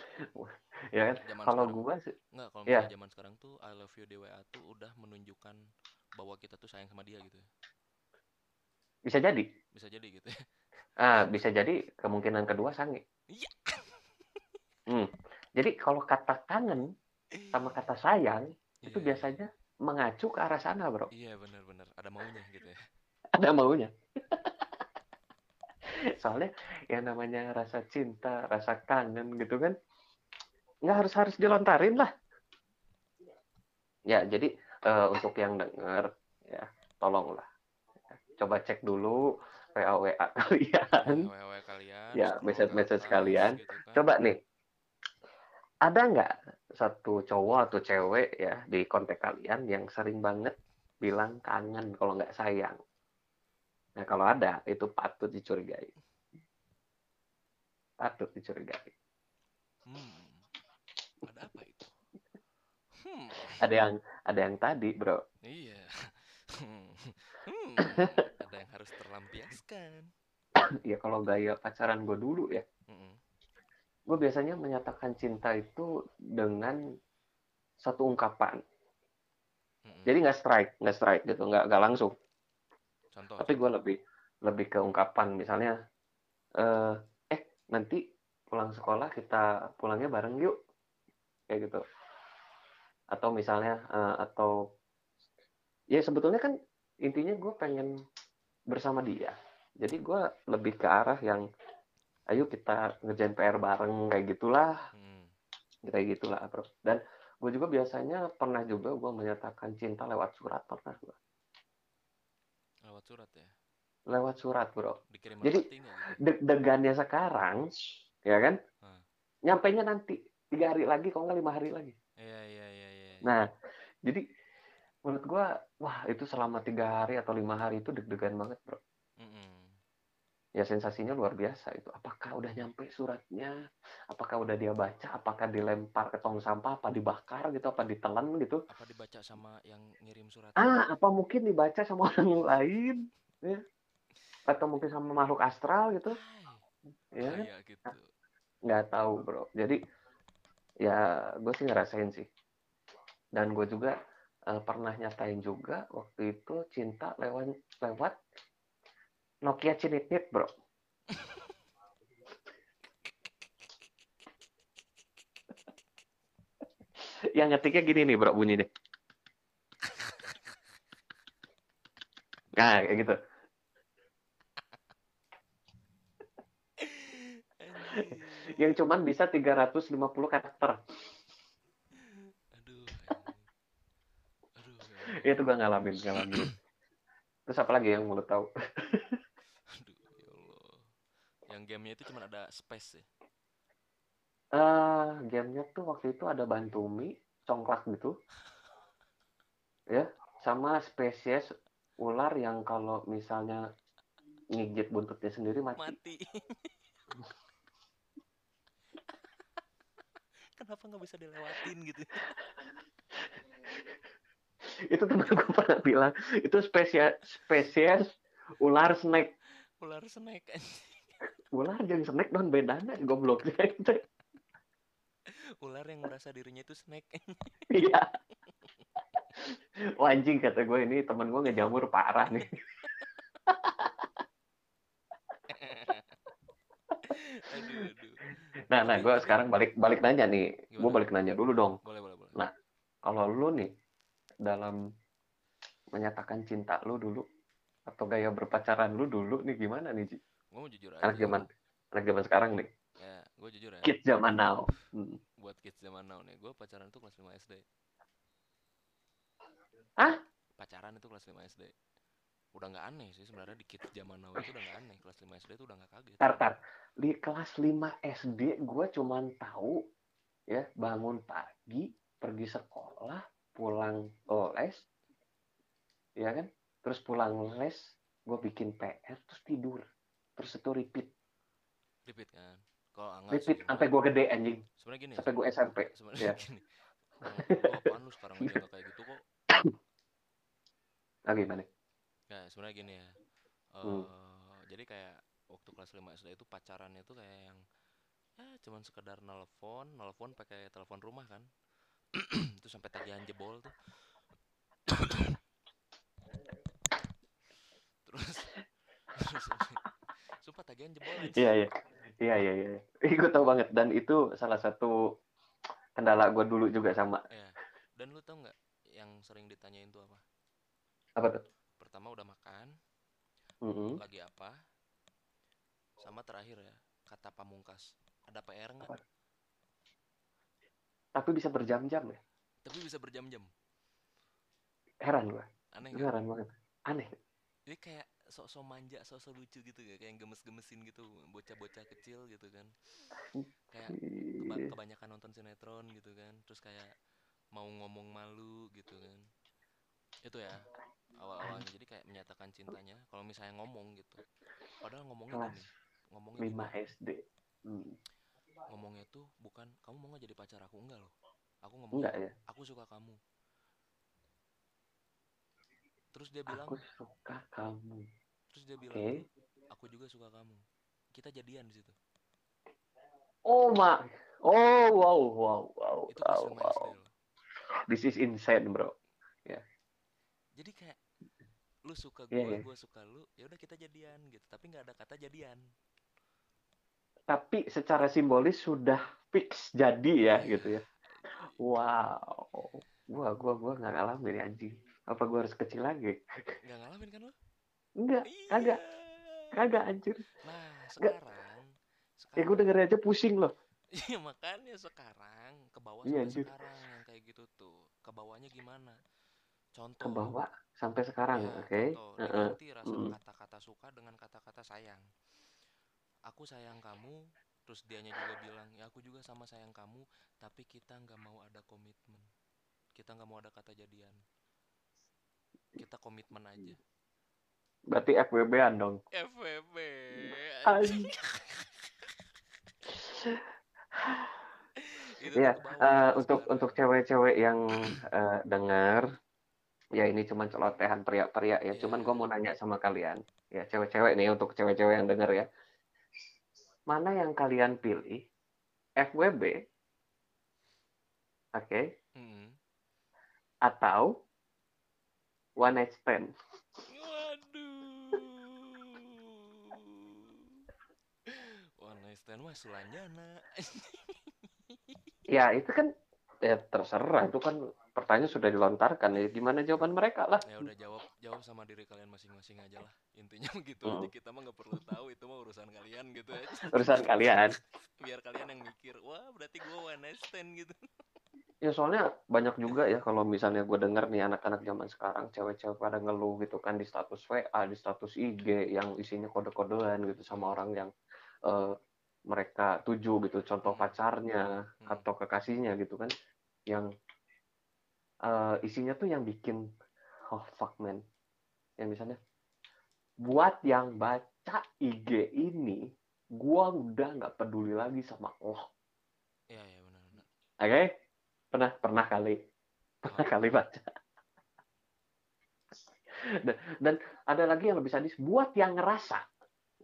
ya kan kalau gua sih Enggak, kalau misalnya zaman sekarang tuh I love you di WA tuh udah menunjukkan bahwa kita tuh sayang sama dia gitu ya. bisa jadi Bisa jadi gitu ya. ah bisa jadi kemungkinan kedua sange Iya. hmm. jadi kalau kata kangen sama kata sayang itu Iya, biasanya mengacu ke arah sana bro Iya, benar-benar ada maunya gitu ya. ada maunya soalnya yang namanya rasa cinta rasa kangen gitu kan nggak harus harus dilontarin lah ya jadi eh, untuk yang denger ya tolonglah. Coba cek dulu WA WA kalian. WA WA kalian ya message message kalian. gitu kan. Coba nih ada nggak satu cowok atau cewek ya di kontak kalian yang sering banget bilang kangen kalau nggak sayang? Nah kalau ada itu patut dicurigai. Patut dicurigai. Hmm ada apa itu hmm ada yang ada yang tadi bro. Iya. Hmm. Hmm, ada yang harus terlampiaskan. Ya kalau gaya pacaran gue dulu ya. Mm-mm. gue biasanya menyatakan cinta itu dengan satu ungkapan. Mm-mm. jadi nggak strike nggak strike gitu nggak nggak langsung. Contoh. Tapi gue lebih lebih ke ungkapan. Misalnya eh eh nanti pulang sekolah kita pulangnya bareng yuk. Kayak gitu atau misalnya eh, atau ya sebetulnya kan intinya gue pengen bersama dia. Jadi gue lebih ke arah yang ayo kita ngerjain PR bareng kayak gitulah. Mm. kayak gitulah bro. Dan gue juga biasanya pernah juga gue menyatakan cinta lewat surat pernah gue lewat surat ya? Lewat surat bro. Dikirim Jadi, gitu? deg-degannya sekarang ya kan? Hmm. nyampainya nanti tiga hari lagi kalau nggak lima hari lagi. Iya iya iya nah jadi menurut gua wah itu selama tiga hari atau lima hari itu deg-degan banget bro. Ya sensasinya luar biasa itu. Apakah udah nyampe suratnya? Apakah udah dia baca? Apakah dilempar ke tong sampah? Apa dibakar gitu? Apa ditelan gitu? Apa dibaca sama yang ngirim surat? Ah apa mungkin dibaca sama orang lain ya? Atau mungkin sama makhluk astral gitu? Hai, ya. Kayak gitu. Nggak tahu bro. Jadi ya gue sih ngerasain sih dan gue juga eh, pernah nyatain juga waktu itu cinta lewat lewat Nokia Cinitnit bro. Yang ngetiknya gini nih bro bunyi nih nah kayak gitu. Yang cuman bisa 350 karakter aduh anjing. aduh ya itu gue ngalamin ngalamin terus apa lagi yang mau tahu Aduh, ya Allah. Yang gamenya itu cuma ada space ya. eh gamenya tuh waktu itu ada Bantumi, congklak gitu. Ya, sama spesies ular yang kalau misalnya ngigit buntutnya sendiri mati. Mati. Kenapa nggak bisa dilewatin gitu? Itu temen gue pernah bilang, itu spesies spesies ular snake. Ular snack. Ular jeung snake don bedana gobloknya itu. Ular yang merasa dirinya itu snack. Iya. Wah, anjing kata gue ini temen gue ngejamur parah nih. aduh, aduh. Nah, nah gue sekarang balik balik nanya nih. Gue balik nanya dulu dong. Boleh, boleh, boleh. Nah. kalau lu nih dalam menyatakan cinta lu dulu atau gaya berpacaran lu dulu nih gimana nih Ji? Gue mau jujur aja. Anak zaman anak zaman sekarang nih, Ya, gue jujur ya. kids zaman now. Hmm. Buat kids zaman now nih, gue pacaran itu kelas 5 SD. Hah? Pacaran itu kelas 5 SD. Udah nggak aneh sih sebenarnya di kids zaman now itu udah nggak aneh. Kelas 5 SD itu udah nggak kaget. Tar, tar. Di kelas 5 SD gue cuman tahu ya bangun pagi, pergi sekolah, pulang les, ya kan? Terus pulang les, gue bikin PR, terus tidur. Terus itu repeat, Repeat kan. Kalau enggak repeat sampai gue gede anjing, Sebenarnya gini. sampai gue SMP. Sebenarnya ya. gini. Apaan lu sekarang aja kayak gitu kok. Nah gimana? Ya sebenarnya gini ya. Eh Hmm. Jadi kayak waktu kelas 5 SD itu pacarannya tuh kayak yang ya cuman sekedar nelpon, nelpon pakai telepon rumah kan. itu sampai tagihan jebol tuh. terus terus sumpah tagihan jebol. Iya iya iya iya iya. Gue tau banget dan itu salah satu kendala gue dulu juga sama. Ya. Dan lu tau nggak yang sering ditanyain tuh apa? Apa tuh? Pertama udah makan, Mm-mm. lagi apa? Sama terakhir ya, kata pamungkas. Ada PR nggak? Tapi bisa berjam-jam ya. Tapi bisa berjam-jam. Heran gue. Aneh nggak? heran banget. Aneh. Jadi kayak sok-sok manja sok-sok lucu gitu ya kayak gemes-gemesin gitu bocah-bocah kecil gitu kan kayak keba kebanyakan nonton sinetron gitu kan terus kayak mau ngomong malu gitu kan itu ya awal-awalnya jadi kayak menyatakan cintanya kalau misalnya ngomong gitu padahal ngomongnya kelas gini ngomongnya 5 gini SD hmm. ngomongnya tuh bukan kamu mau nggak jadi pacar aku enggak loh aku ngomongnya enggak ya. Aku suka kamu. Terus dia bilang aku suka kamu. Terus dia oke. Bilang aku juga suka kamu. Kita jadian di situ. Oh my oh wow wow wow itu wow, wow. This is insane bro. Jadi kayak lu suka gue iya. gue suka lu ya udah kita jadian gitu. Tapi nggak ada kata jadian. Tapi secara simbolis sudah fix jadi ya gitu ya wow. Gua gua gua nggak ngalamin ya, anjing. Apa gua harus kecil lagi? Nggak ngalamin kan lo enggak iya. kagak. Kagak anjir. Nah Nggak. sekarang ya gua sekarang denger aja pusing loh. Iya makanya sekarang ke bawah Iya, sampai anjir. sekarang kayak gitu tuh. Ke bawahnya gimana? Contoh. ke bawah sampai sekarang ya oke? contoh. Heeh. diganti rasa kata-kata suka dengan kata-kata sayang. Aku sayang kamu terus dianya juga bilang ya aku juga sama sayang kamu tapi kita nggak mau ada komitmen. Kita nggak mau ada kata jadian. Kita komitmen aja. Berarti dong. FWB Iya, tuh ke bawah Eh, sampai untuk sekarang. untuk cewek-cewek yang eh, dengar ya ini cuma celotehan teriak-teriak ya. Iya. cuman gue mau nanya sama kalian. Ya cewek-cewek nih untuk cewek-cewek yang dengar ya mana yang kalian pilih FWB oke Mm. atau one night stand Waduh. One night stand mah Sulanjana. ya itu kan ya terserah itu kan pertanyaan sudah dilontarkan ya gimana jawaban mereka lah ya udah jawab jawab sama diri kalian masing-masing aja lah. Intinya begitu Hmm. aja kita mah nggak perlu tahu itu mah urusan kalian gitu aja. urusan kalian Biar kalian yang mikir, wah berarti gua one night stand gitu. Ya soalnya banyak juga ya kalau misalnya gue denger nih anak-anak zaman sekarang cewek-cewek pada ngeluh gitu kan di status WA, di status IG yang isinya kode-kodean gitu sama orang yang eh, mereka tuju gitu, contoh Hmm. pacarnya Hmm. atau kekasihnya gitu kan, yang eh, isinya tuh yang bikin oh fuck man, yang misalnya buat yang baca IG ini, gua udah nggak peduli lagi sama lo, Iya ya benar-benar. oke? Pernah pernah kali pernah kali baca. Dan, dan ada lagi yang lebih sadis, buat yang ngerasa.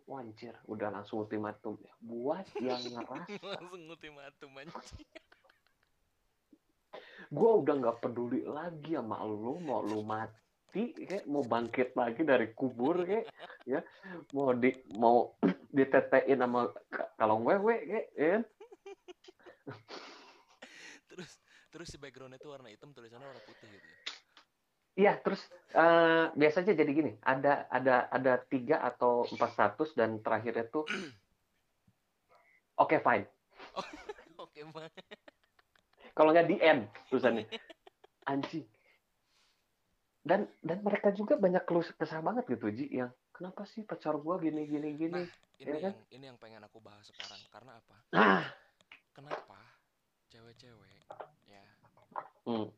Wanjir, udah langsung ultimatum ya. Buat yang ngerasa. Langsung ultimatum anjing. Gue udah nggak peduli lagi sama lu, mau lu mati, kayak mau bangkit lagi dari kubur, kayak ya mau di mau ditetein sama ka- kalong wewe, kayak ya kan? Terus terus si backgroundnya tuh warna hitam tulisannya warna putih gitu ya. Iya, terus eh, biasanya jadi gini, ada ada ada tiga atau empat status dan terakhirnya tuh oke fine. Oke banget. Kalau nggak di end tulisannya. Anjing. Dan dan mereka juga banyak keluh kesah banget gitu Ji yang kenapa sih pacar gua gini gini gini. Nah, ini Iya kan? yang ini yang pengen aku bahas sekarang. Karena apa? Ah, Kenapa cewek-cewek ya hmm,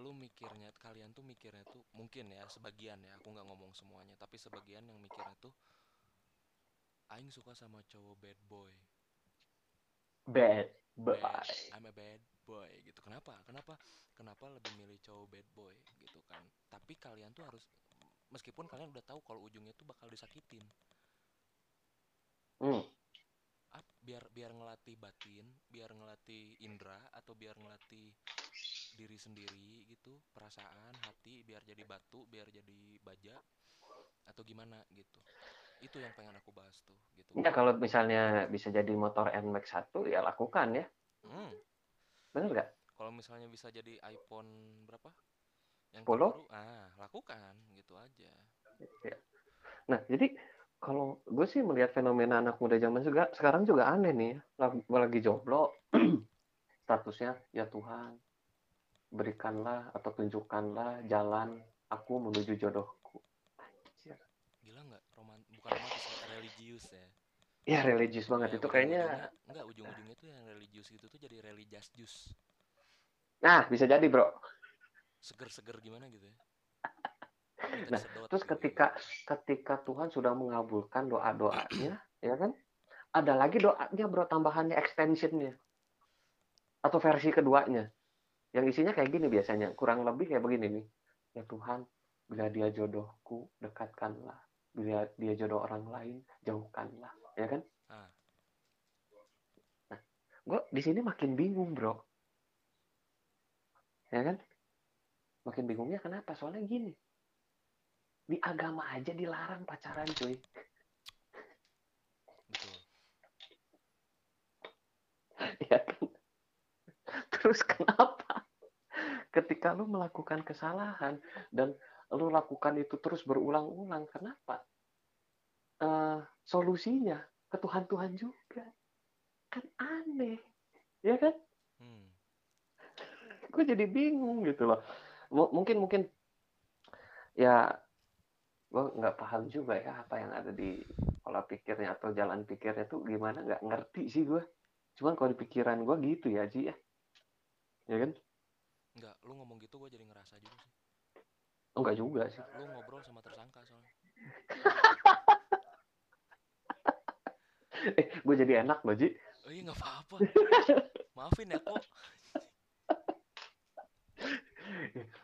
lu mikirnya kalian tuh mikirnya tuh mungkin ya sebagian ya aku nggak ngomong semuanya tapi sebagian yang mikirnya tuh aing suka sama cowok bad boy bad. Bad. Boy. I'm a bad boy gitu. Kenapa? Kenapa? Kenapa lebih milih cowok bad boy gitu kan? Tapi kalian tuh harus meskipun kalian udah tahu kalau ujungnya tuh bakal disakitin. Hmm, ap, biar biar ngelatih batin biar ngelatih indera atau biar ngelatih diri sendiri gitu. Perasaan hati biar jadi batu biar jadi baja atau gimana gitu itu yang pengen aku bahas tuh gitu Ya kalau misalnya bisa jadi motor NMAX 1 ya lakukan ya. Hmm, Bener nggak? kalau misalnya bisa jadi iPhone berapa yang 10? terbaru ah lakukan gitu aja Nah, jadi kalau gue sih melihat fenomena anak muda zaman juga sekarang juga aneh nih ya. Lagi, lagi jomblo, statusnya ya Tuhan, berikanlah atau tunjukkanlah jalan aku menuju jodohku. Gila nggak religius ya. Ya religius banget. Ya, itu kayaknya enggak ujung-ujungnya tuh yang religius gitu tuh jadi religious juice. Nah bisa jadi bro. Seger-seger gimana gitu ya? Nah, terus gitu. ketika ketika Tuhan sudah mengabulkan doa doanya ya kan? Ada lagi doanya bro tambahannya extensionnya. Atau versi keduanya. Yang isinya kayak gini biasanya. Kurang lebih kayak begini nih. Ya Tuhan bila dia jodohku dekatkanlah bila dia jodoh orang lain jauhkanlah ya kan? Ah. nah gue di sini makin bingung bro. Ya kan? Makin bingungnya kenapa? Soalnya gini. Di agama aja dilarang pacaran cuy. Betul. Ya kan? Terus kenapa? Ketika lu melakukan kesalahan dan lu lakukan itu terus berulang-ulang kenapa? Eh, solusinya ke Tuhan-Tuhan juga. Kan aneh ya kan? Hmm. gue jadi bingung gitu loh. M- mungkin mungkin ya gue nggak paham juga ya apa yang ada di pola pikirnya atau jalan pikirnya tuh gimana nggak ngerti sih gue cuman kalau di pikiran gue gitu ya Ji ya. Ya kan? Enggak lu ngomong gitu gue jadi ngerasa juga sih oh, enggak juga sih. Lu ngobrol sama tersangka soalnya. Eh gue jadi enak loh Ji. Oh iya nggak apa-apa. Maafin ya kok.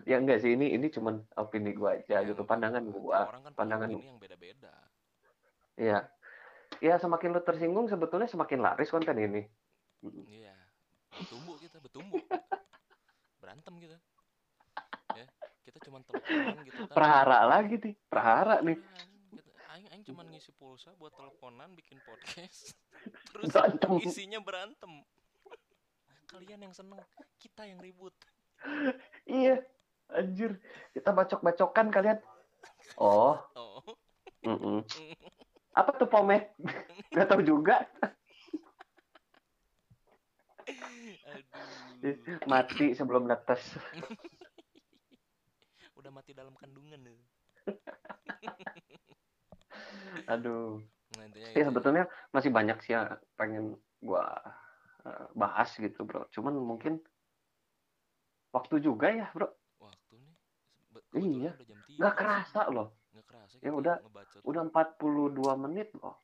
Ya enggak sih ini ini cuman opini gue aja Ya, gitu nggak pandangan apa-apa. gue orang kan pandangan- ini yang beda-beda. Ya ya semakin lu tersinggung sebetulnya semakin laris konten ini. Iya bertumbuh kita bertumbuh. Berantem kita kita cuman teleponan gitu kan prahara lagi nih prahara nih. Beneran. Gitu. Aing, aing cuman ngisi pulsa buat teleponan bikin podcast. Terus Berantem. isinya berantem. Kalian yang seneng kita yang ribut. Iya anjir. Kita bacok-bacokan kalian. Oh. Oh. Mm-mm. apa tuh pomade nggak tahu juga. Aduh. Mati sebelum netes mati dalam kandungan tuh aduh. Nah, intinya ya sebetulnya masih banyak sih ya pengen gua eh, bahas gitu bro. Cuman mungkin waktu juga ya bro. Waktu nih. Iya. sih. kerasa loh. Nggak kerasa Ya kita udah, ngebacot. udah 42 menit loh.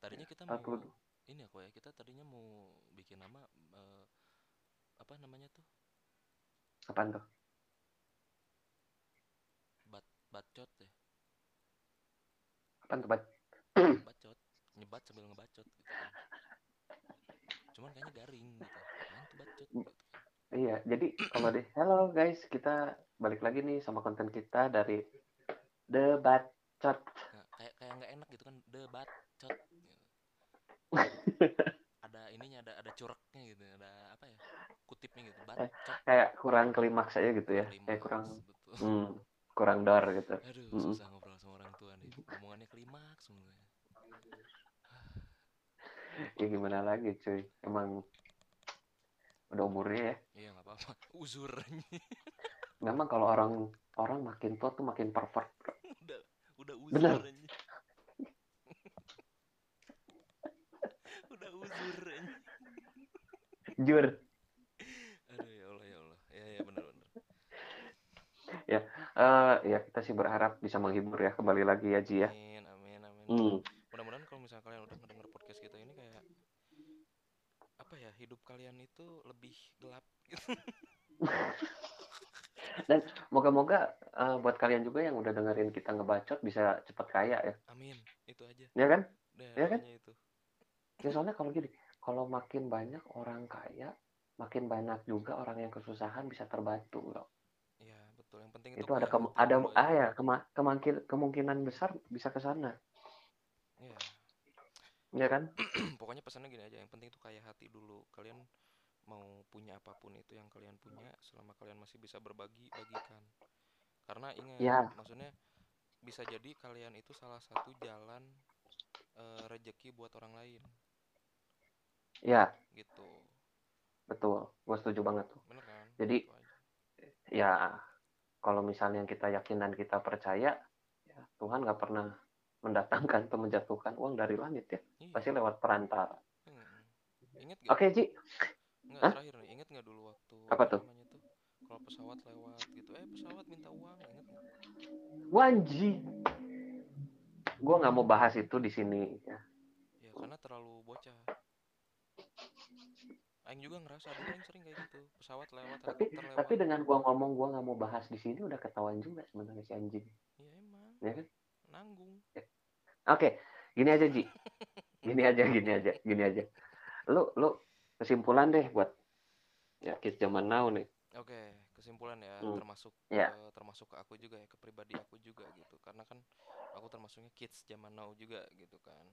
Tadinya kita mau 42 ini aku ya kita tadinya mau bikin nama eh, apa namanya tuh? Apaan tuh bacot ya apaan tuh Bat? bacot nyebat sambil ngebacot. Gitu kan. cuman kayaknya garing gitu. Tuh bacot? Gitu kan. Iya, jadi kalau deh, hello guys, kita balik lagi nih sama konten kita dari The Bacot. Nah, kayak kayak nggak enak gitu kan. De bacot. Gitu. ada ininya ada ada cureknya gitu. Ada apa ya? Kutipnya gitu. Bacot. Kayak kurang klimaks aja gitu ya, kayak kurang, betul. Hmm, kurang dor gitu. aduh susah ngobrol sama orang tua nih omongannya klimaks semua Ya gimana lagi cuy, emang udah umurnya ya. iya nggak apa-apa uzur Memang kalau orang orang makin tua tuh makin pervert. udah udah uzur Bener. anjing. udah uzur anjing. Jur. aduh ya Allah ya Allah ya ya benar benar Eh, ya kita sih berharap bisa menghibur ya kembali lagi ya Ji ya. amin amin amin Hmm. mudah-mudahan kalau misalnya kalian udah ngedenger podcast kita ini kayak apa ya hidup kalian itu lebih gelap gitu Moga-moga eh, buat kalian juga yang udah dengerin kita ngebacot bisa cepet kaya ya. amin itu aja Ya kan? udah Iya kan? itu Ya soalnya kalau gini, kalau makin banyak orang kaya, makin banyak juga orang yang kesusahan bisa terbantu, bro. Ya yang penting itu Itu ada kem- ada ah ya kema- kemungkin- kemungkinan besar bisa ke sana, Iya. ya kan? pokoknya pesannya gini aja yang penting itu kayak hati dulu kalian mau punya apa pun itu yang kalian punya selama kalian masih bisa berbagi bagikan karena ingat Ya. maksudnya bisa jadi kalian itu salah satu jalan eh, rejeki buat orang lain Ya, gitu betul. Gue setuju banget tuh. bener kan Jadi- Itu aja. Ya, kalau misalnya kita yakin dan kita percaya, ya Tuhan nggak pernah mendatangkan atau menjatuhkan uang dari langit ya. Iya. Pasti lewat perantara. Hmm. inget gak oke Ji. Nggak Hah? terakhir nih. Inget nggak dulu waktu Apa tuh? namanya tuh? Kalau pesawat lewat gitu. Eh pesawat minta uang inget nggak? Wanji. Gue nggak mau bahas itu di sini ya. ya karena terlalu bocah Aing juga ngerasa dulu Aing sering kayak gitu. Pesawat lewat tapi lewat tapi dengan gua ngomong gua nggak mau bahas di sini udah ketahuan juga sebenarnya si anjing. Ya emang. Ya kan? Nanggung. Oke gini aja Ji. Gini aja gini aja gini aja. Lu lu kesimpulan deh buat ya kids zaman now nih. Oke kesimpulan ya Hmm. termasuk Ya. eh, termasuk ke aku juga ya ke pribadi aku juga gitu. Karena kan aku termasuknya kids zaman now juga gitu kan.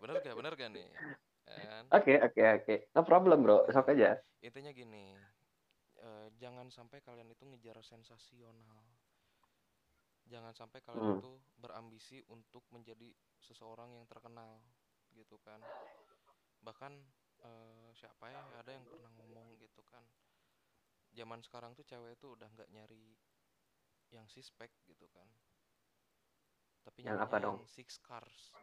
Bener gak? Bener gak nih oke oke oke. No problem bro. Sok aja. Intinya gini eh, jangan sampai kalian itu ngejar sensasional. Jangan sampai kalian Hmm. itu berambisi untuk menjadi seseorang yang terkenal gitu kan. Bahkan eh, siapa ya ada yang pernah ngomong gitu kan. Zaman sekarang tuh cewek itu udah nggak nyari yang suspek gitu kan. Tapi Yang nyarinya apa dong? yang six cars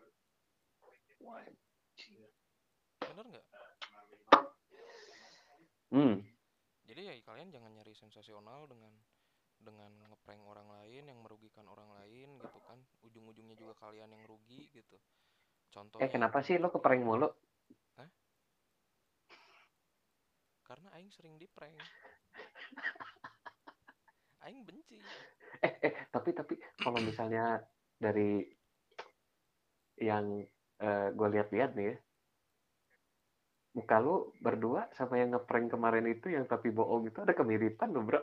bener nggak hmm Jadi ya kalian jangan nyari sensasional dengan dengan ngeprank orang lain yang merugikan orang lain gitu kan. Ujung-ujungnya juga kalian yang rugi gitu. Contohnya eh kenapa sih lo keprank mulu Karena aing sering di prank. aing benci. eh eh tapi tapi kalau misalnya dari yang gue lihat-lihat nih ya muka lu berdua sama yang ngeprank kemarin itu yang tapi bohong itu ada kemiripan lo bro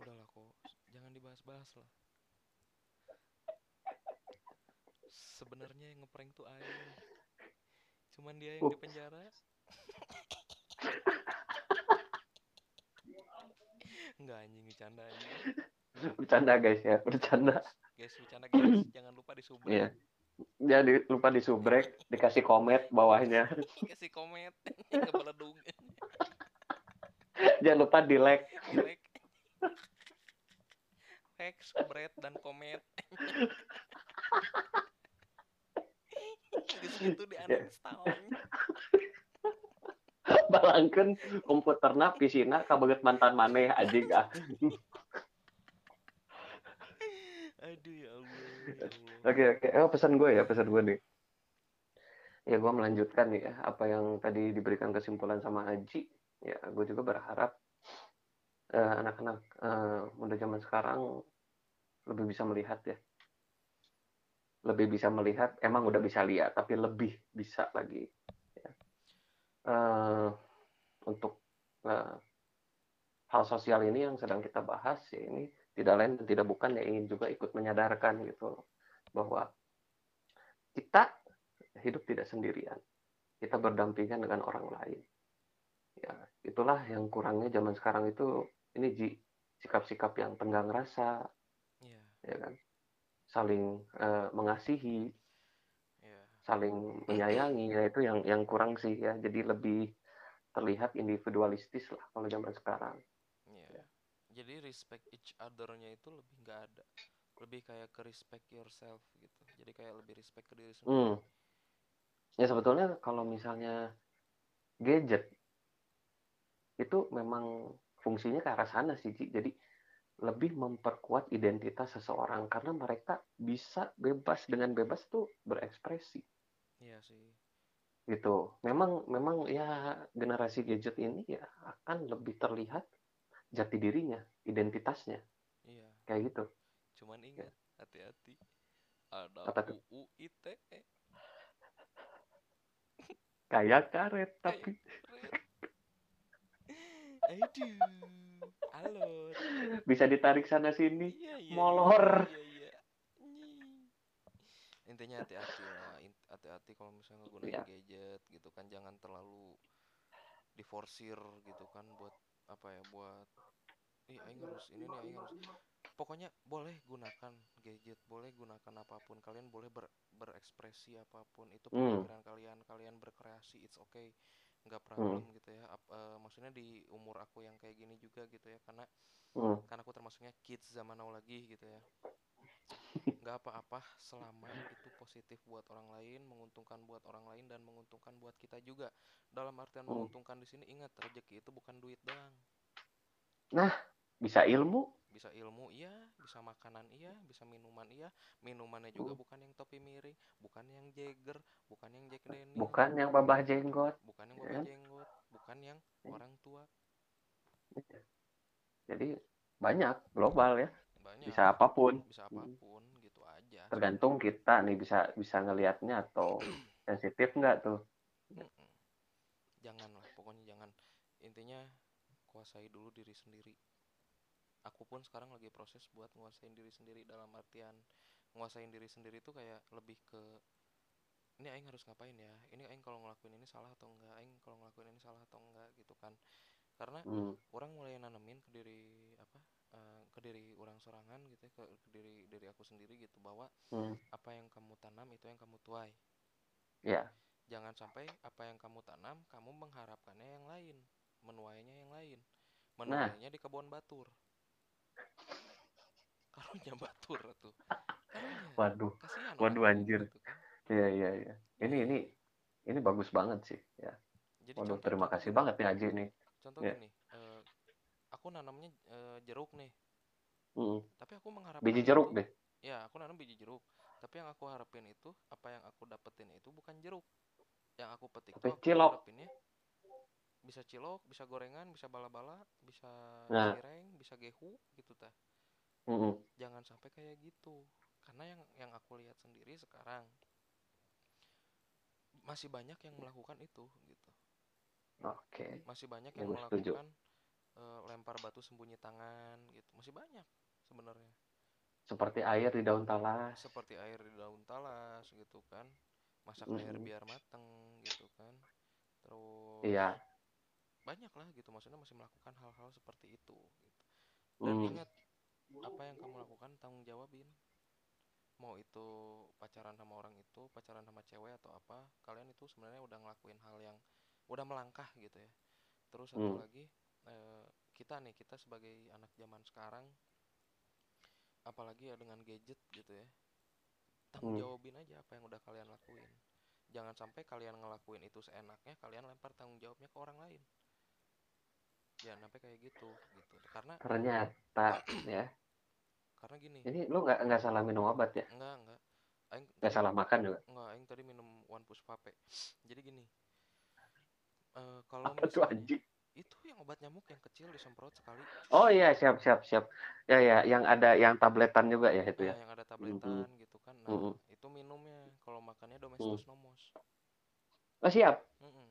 Udahlah kok, jangan dibahas-bahas lah. Sebenarnya yang ngeprank tuh aing. Cuman dia yang di penjara. Enggak anjing bercanda anjing. bercanda guys ya bercanda Guys, bercanda guys, jangan lupa di subrek. Iya. jadi lupa di subrek dikasih komet bawahnya. Kasih komet, jangan lupa di like like like subret dan komet. Di situ di uninstall balangkan komputerna pisina kabeget mantan maneh anjing ah aduh ya allah Oke oke, oh pesan gue ya pesan gue nih. Ya gue melanjutkan ya apa yang tadi diberikan kesimpulan sama Haji. Ya gue juga berharap eh, anak-anak eh, muda zaman sekarang lebih bisa melihat ya. Lebih bisa melihat, emang udah bisa lihat, tapi lebih bisa lagi. Ya. Eh, untuk eh, hal sosial ini yang sedang kita bahas ya ini tidak lain dan tidak bukan ya ingin juga ikut menyadarkan gitu bahwa kita hidup tidak sendirian. Kita berdampingan dengan orang lain. Ya, itulah yang kurangnya zaman sekarang itu ini Ji, sikap-sikap yang tenggang rasa, iya ya kan? Saling eh, mengasihi, iya saling menyayangi, ya itu yang yang kurang sih ya. Jadi lebih terlihat individualistis lah kalau zaman sekarang. Jadi respect each other-nya itu lebih nggak ada lebih kayak ke respect yourself gitu jadi kayak lebih respect ke diri sendiri Hmm. Ya sebetulnya kalau misalnya gadget itu memang fungsinya ke arah sana sih, Ji. Jadi lebih memperkuat identitas seseorang karena mereka bisa bebas dengan bebas tuh berekspresi iya sih gitu. Memang memang ya generasi gadget ini ya akan lebih terlihat jati dirinya, identitasnya iya kayak gitu. cuman ingat hati-hati ada Apa? UU ITE Kayak karet tapi Aduh, alot. bisa ditarik sana sini. Iya, iya, molor. Iya, iya. Nying. Intinya hati-hati lah, In- hati-hati kalau misalnya gunain Iya. gadget gitu kan jangan terlalu diforsir gitu kan buat apa ya buat ih aing harus ini nih aing harus pokoknya boleh gunakan gadget boleh gunakan apa pun kalian boleh ber- berekspresi apa pun itu Hmm. pemikiran kalian kalian berkreasi it's okay nggak problem gitu ya Ap- eh, maksudnya di umur aku yang kayak gini juga gitu ya karena Hmm. kan aku termasuknya kids zaman now lagi gitu ya nggak apa-apa selama itu positif buat orang lain menguntungkan buat orang lain dan menguntungkan buat kita juga. Dalam artian Hmm. menguntungkan di sini ingat rezeki itu bukan duit doang. Nah, bisa ilmu, bisa ilmu iya. Bisa makanan iya. Bisa minuman iya. Minumannya juga Hmm. bukan yang topi miring. Bukan yang Jagger. Bukan yang Jack Daniel. Bukan yang babah jenggot. bukan yang ya bawa kan? jenggot. Bukan yang Hmm. orang tua. Jadi banyak global ya, banyak bisa apa pun. bisa Hmm. apa pun gitu aja Tergantung kita nih bisa bisa ngelihatnya atau sensitif nggak tuh. Mm-mm. Janganlah, pokoknya jangan. Intinya kuasai dulu diri sendiri. Aku pun sekarang lagi proses buat nguasain diri sendiri dalam artian nguasain diri sendiri itu kayak lebih ke ini aing harus ngapain ya? Ini aing kalau ngelakuin ini salah atau enggak? Aing kalau ngelakuin ini salah atau enggak gitu kan. Karena Hmm. orang mulai nanemin ke diri apa? Eh, ke diri orang sorangan gitu ya, ke, ke diri diri aku sendiri gitu bahwa Hmm. apa yang kamu tanam itu yang kamu tuai. Ya, Jangan sampai apa yang kamu tanam, kamu mengharapkannya yang lain, menuainya yang lain. Nah. Menuainya di kebun batur. Karunya batur tuh. Karunya. waduh, Kasihan waduh, anjir. gitu kan. iya iya iya. Ini Iya. ini ini bagus banget sih ya. Jadi Waduh, contoh- terima kasih banget nih Aji nih. Contoh Iya. gini, eh, aku nanamnya eh, jeruk nih, Hmm. tapi aku mengharapkan Biji itu- jeruk deh. Ya, aku nanam biji jeruk. Tapi yang aku harapin itu, apa yang aku dapetin itu bukan jeruk. Yang aku petik Tapi tuh aku cilok. harapinnya bisa cilok, bisa gorengan, bisa bala-bala, bisa Nah. cireng, bisa gehu gitu tah. Hmm. Jangan sampai kayak gitu. Karena yang yang aku lihat sendiri sekarang masih banyak yang melakukan itu gitu. Oke. Masih banyak Ya, yang gue setuju. Eh, lempar batu sembunyi tangan gitu. Masih banyak sebenarnya. Seperti air di daun talas. seperti air di daun talas gitu kan masak Mm-mm. air biar mateng gitu kan terus Iya. banyak lah gitu maksudnya masih melakukan hal-hal seperti itu gitu. dan Hmm. ingat apa yang kamu lakukan tanggung jawabin mau itu pacaran sama orang itu pacaran sama cewek atau apa kalian itu sebenarnya udah ngelakuin hal yang udah melangkah gitu ya terus satu Hmm. lagi eh, kita nih kita sebagai anak zaman sekarang apalagi ya dengan gadget gitu ya tanggung Hmm. jawabin aja apa yang udah kalian lakuin jangan sampai kalian ngelakuin itu seenaknya kalian lempar tanggung jawabnya ke orang lain jangan sampai kayak gitu gitu karena Ternyata ya. karena gini Ini lu nggak nggak salah minum obat ya? enggak enggak aing Nggak salah makan juga. enggak aing tadi minum one push vape jadi gini eh kalau Apa tuh misalnya anjing? Itu yang obat nyamuk yang kecil disemprot sekali Oh iya, siap siap siap. Ya ya, yang ada yang tabletan juga ya itu nah, ya. yang ada tabletan gitu kan nah Mm-mm. itu minumnya kalau makannya domestos nomos Oh siap. Mm-mm.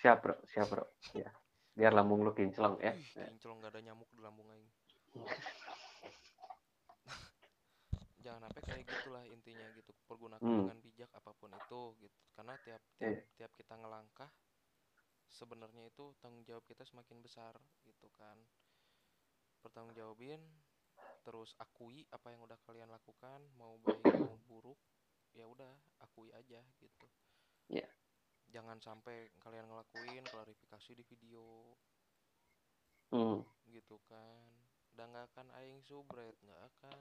Siap, Bro. Siap, Bro. Ya. Biar lambung lu kinclong ya. Ih, kinclong gak ada nyamuk di lambung aing. Jangan sampai kayak gitulah intinya gitu. Pergunakan Hmm. dengan bijak apa pun itu gitu. Karena tiap tiap Iya. tiap kita ngelangkah sebenarnya itu tanggung jawab kita semakin besar gitu kan. Pertanggung jawabin terus akui apa yang udah kalian lakukan mau baik mau buruk ya udah akui aja gitu. Iya. Jangan sampai kalian ngelakuin klarifikasi di video Hmm. gitu kan udah nggak akan aing subret nggak akan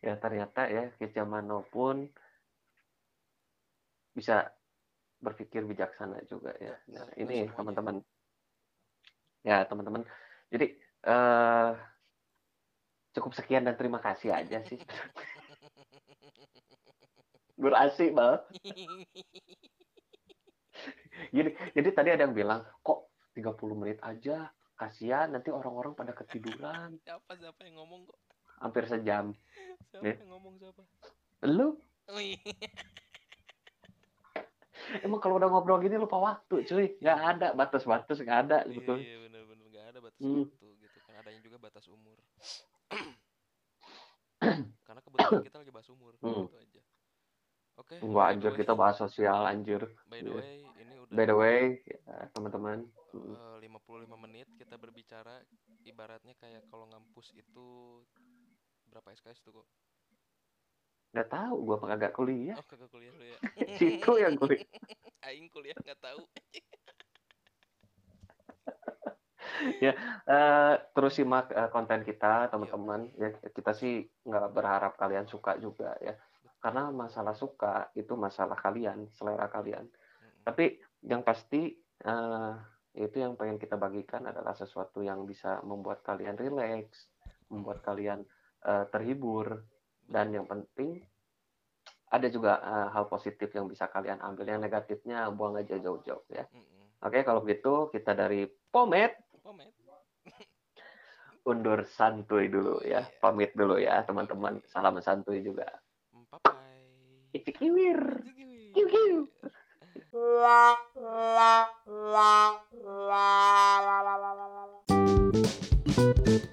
Ya ternyata ya Kicamano pun bisa berpikir bijaksana juga ya. Nggak- Nah, ini teman-teman. Ya, teman-teman. Jadi eh cukup sekian dan terima kasih aja sih. Berasik banget. Jadi, jadi tadi ada yang bilang, kok 30 menit aja, kasihan nanti orang-orang pada ketiduran. siapa siapa yang ngomong kok Hampir sejam. siapa yang ngomong siapa Lu, Wih. emang kalau udah ngobrol gini lupa waktu, cuy. Nggak ada, batas-batas nggak ada iya sebetulnya. iya bener-bener nggak ada batas Hmm. waktu gitu kan adanya juga batas umur karena kebetulan kita lagi bahas umur Hmm. gitu aja oke by the anjir, way- kita bahas sosial, anjir. by the Iya. way ini udah By the way, ya, teman-teman. hmm, eh, 55 menit kita berbicara ibaratnya kayak kalau ngampus itu berapa SKS tuh kok nggak tahu, gua mah kagak kuliah. oh kagak kuliah lu ya. Situ yang kuliah. aing kuliah nggak tahu. Ya uh, terus simak uh, konten kita teman-teman. Ya kita sih nggak berharap kalian suka juga ya. Karena masalah suka itu masalah kalian selera kalian. Tapi yang pasti uh, itu yang pengen kita bagikan adalah sesuatu yang bisa membuat kalian rileks membuat kalian uh, terhibur dan yang penting ada juga uh, hal positif yang bisa kalian ambil. Yang negatifnya buang aja jauh-jauh ya. Mm -hmm. Oke, okay, kalau begitu kita dari Pomet. Pomet. Undur santuy dulu ya. Yeah. Pamit dulu ya, teman-teman. Salam santuy juga. Bye-bye. la la La la la la la la la la la.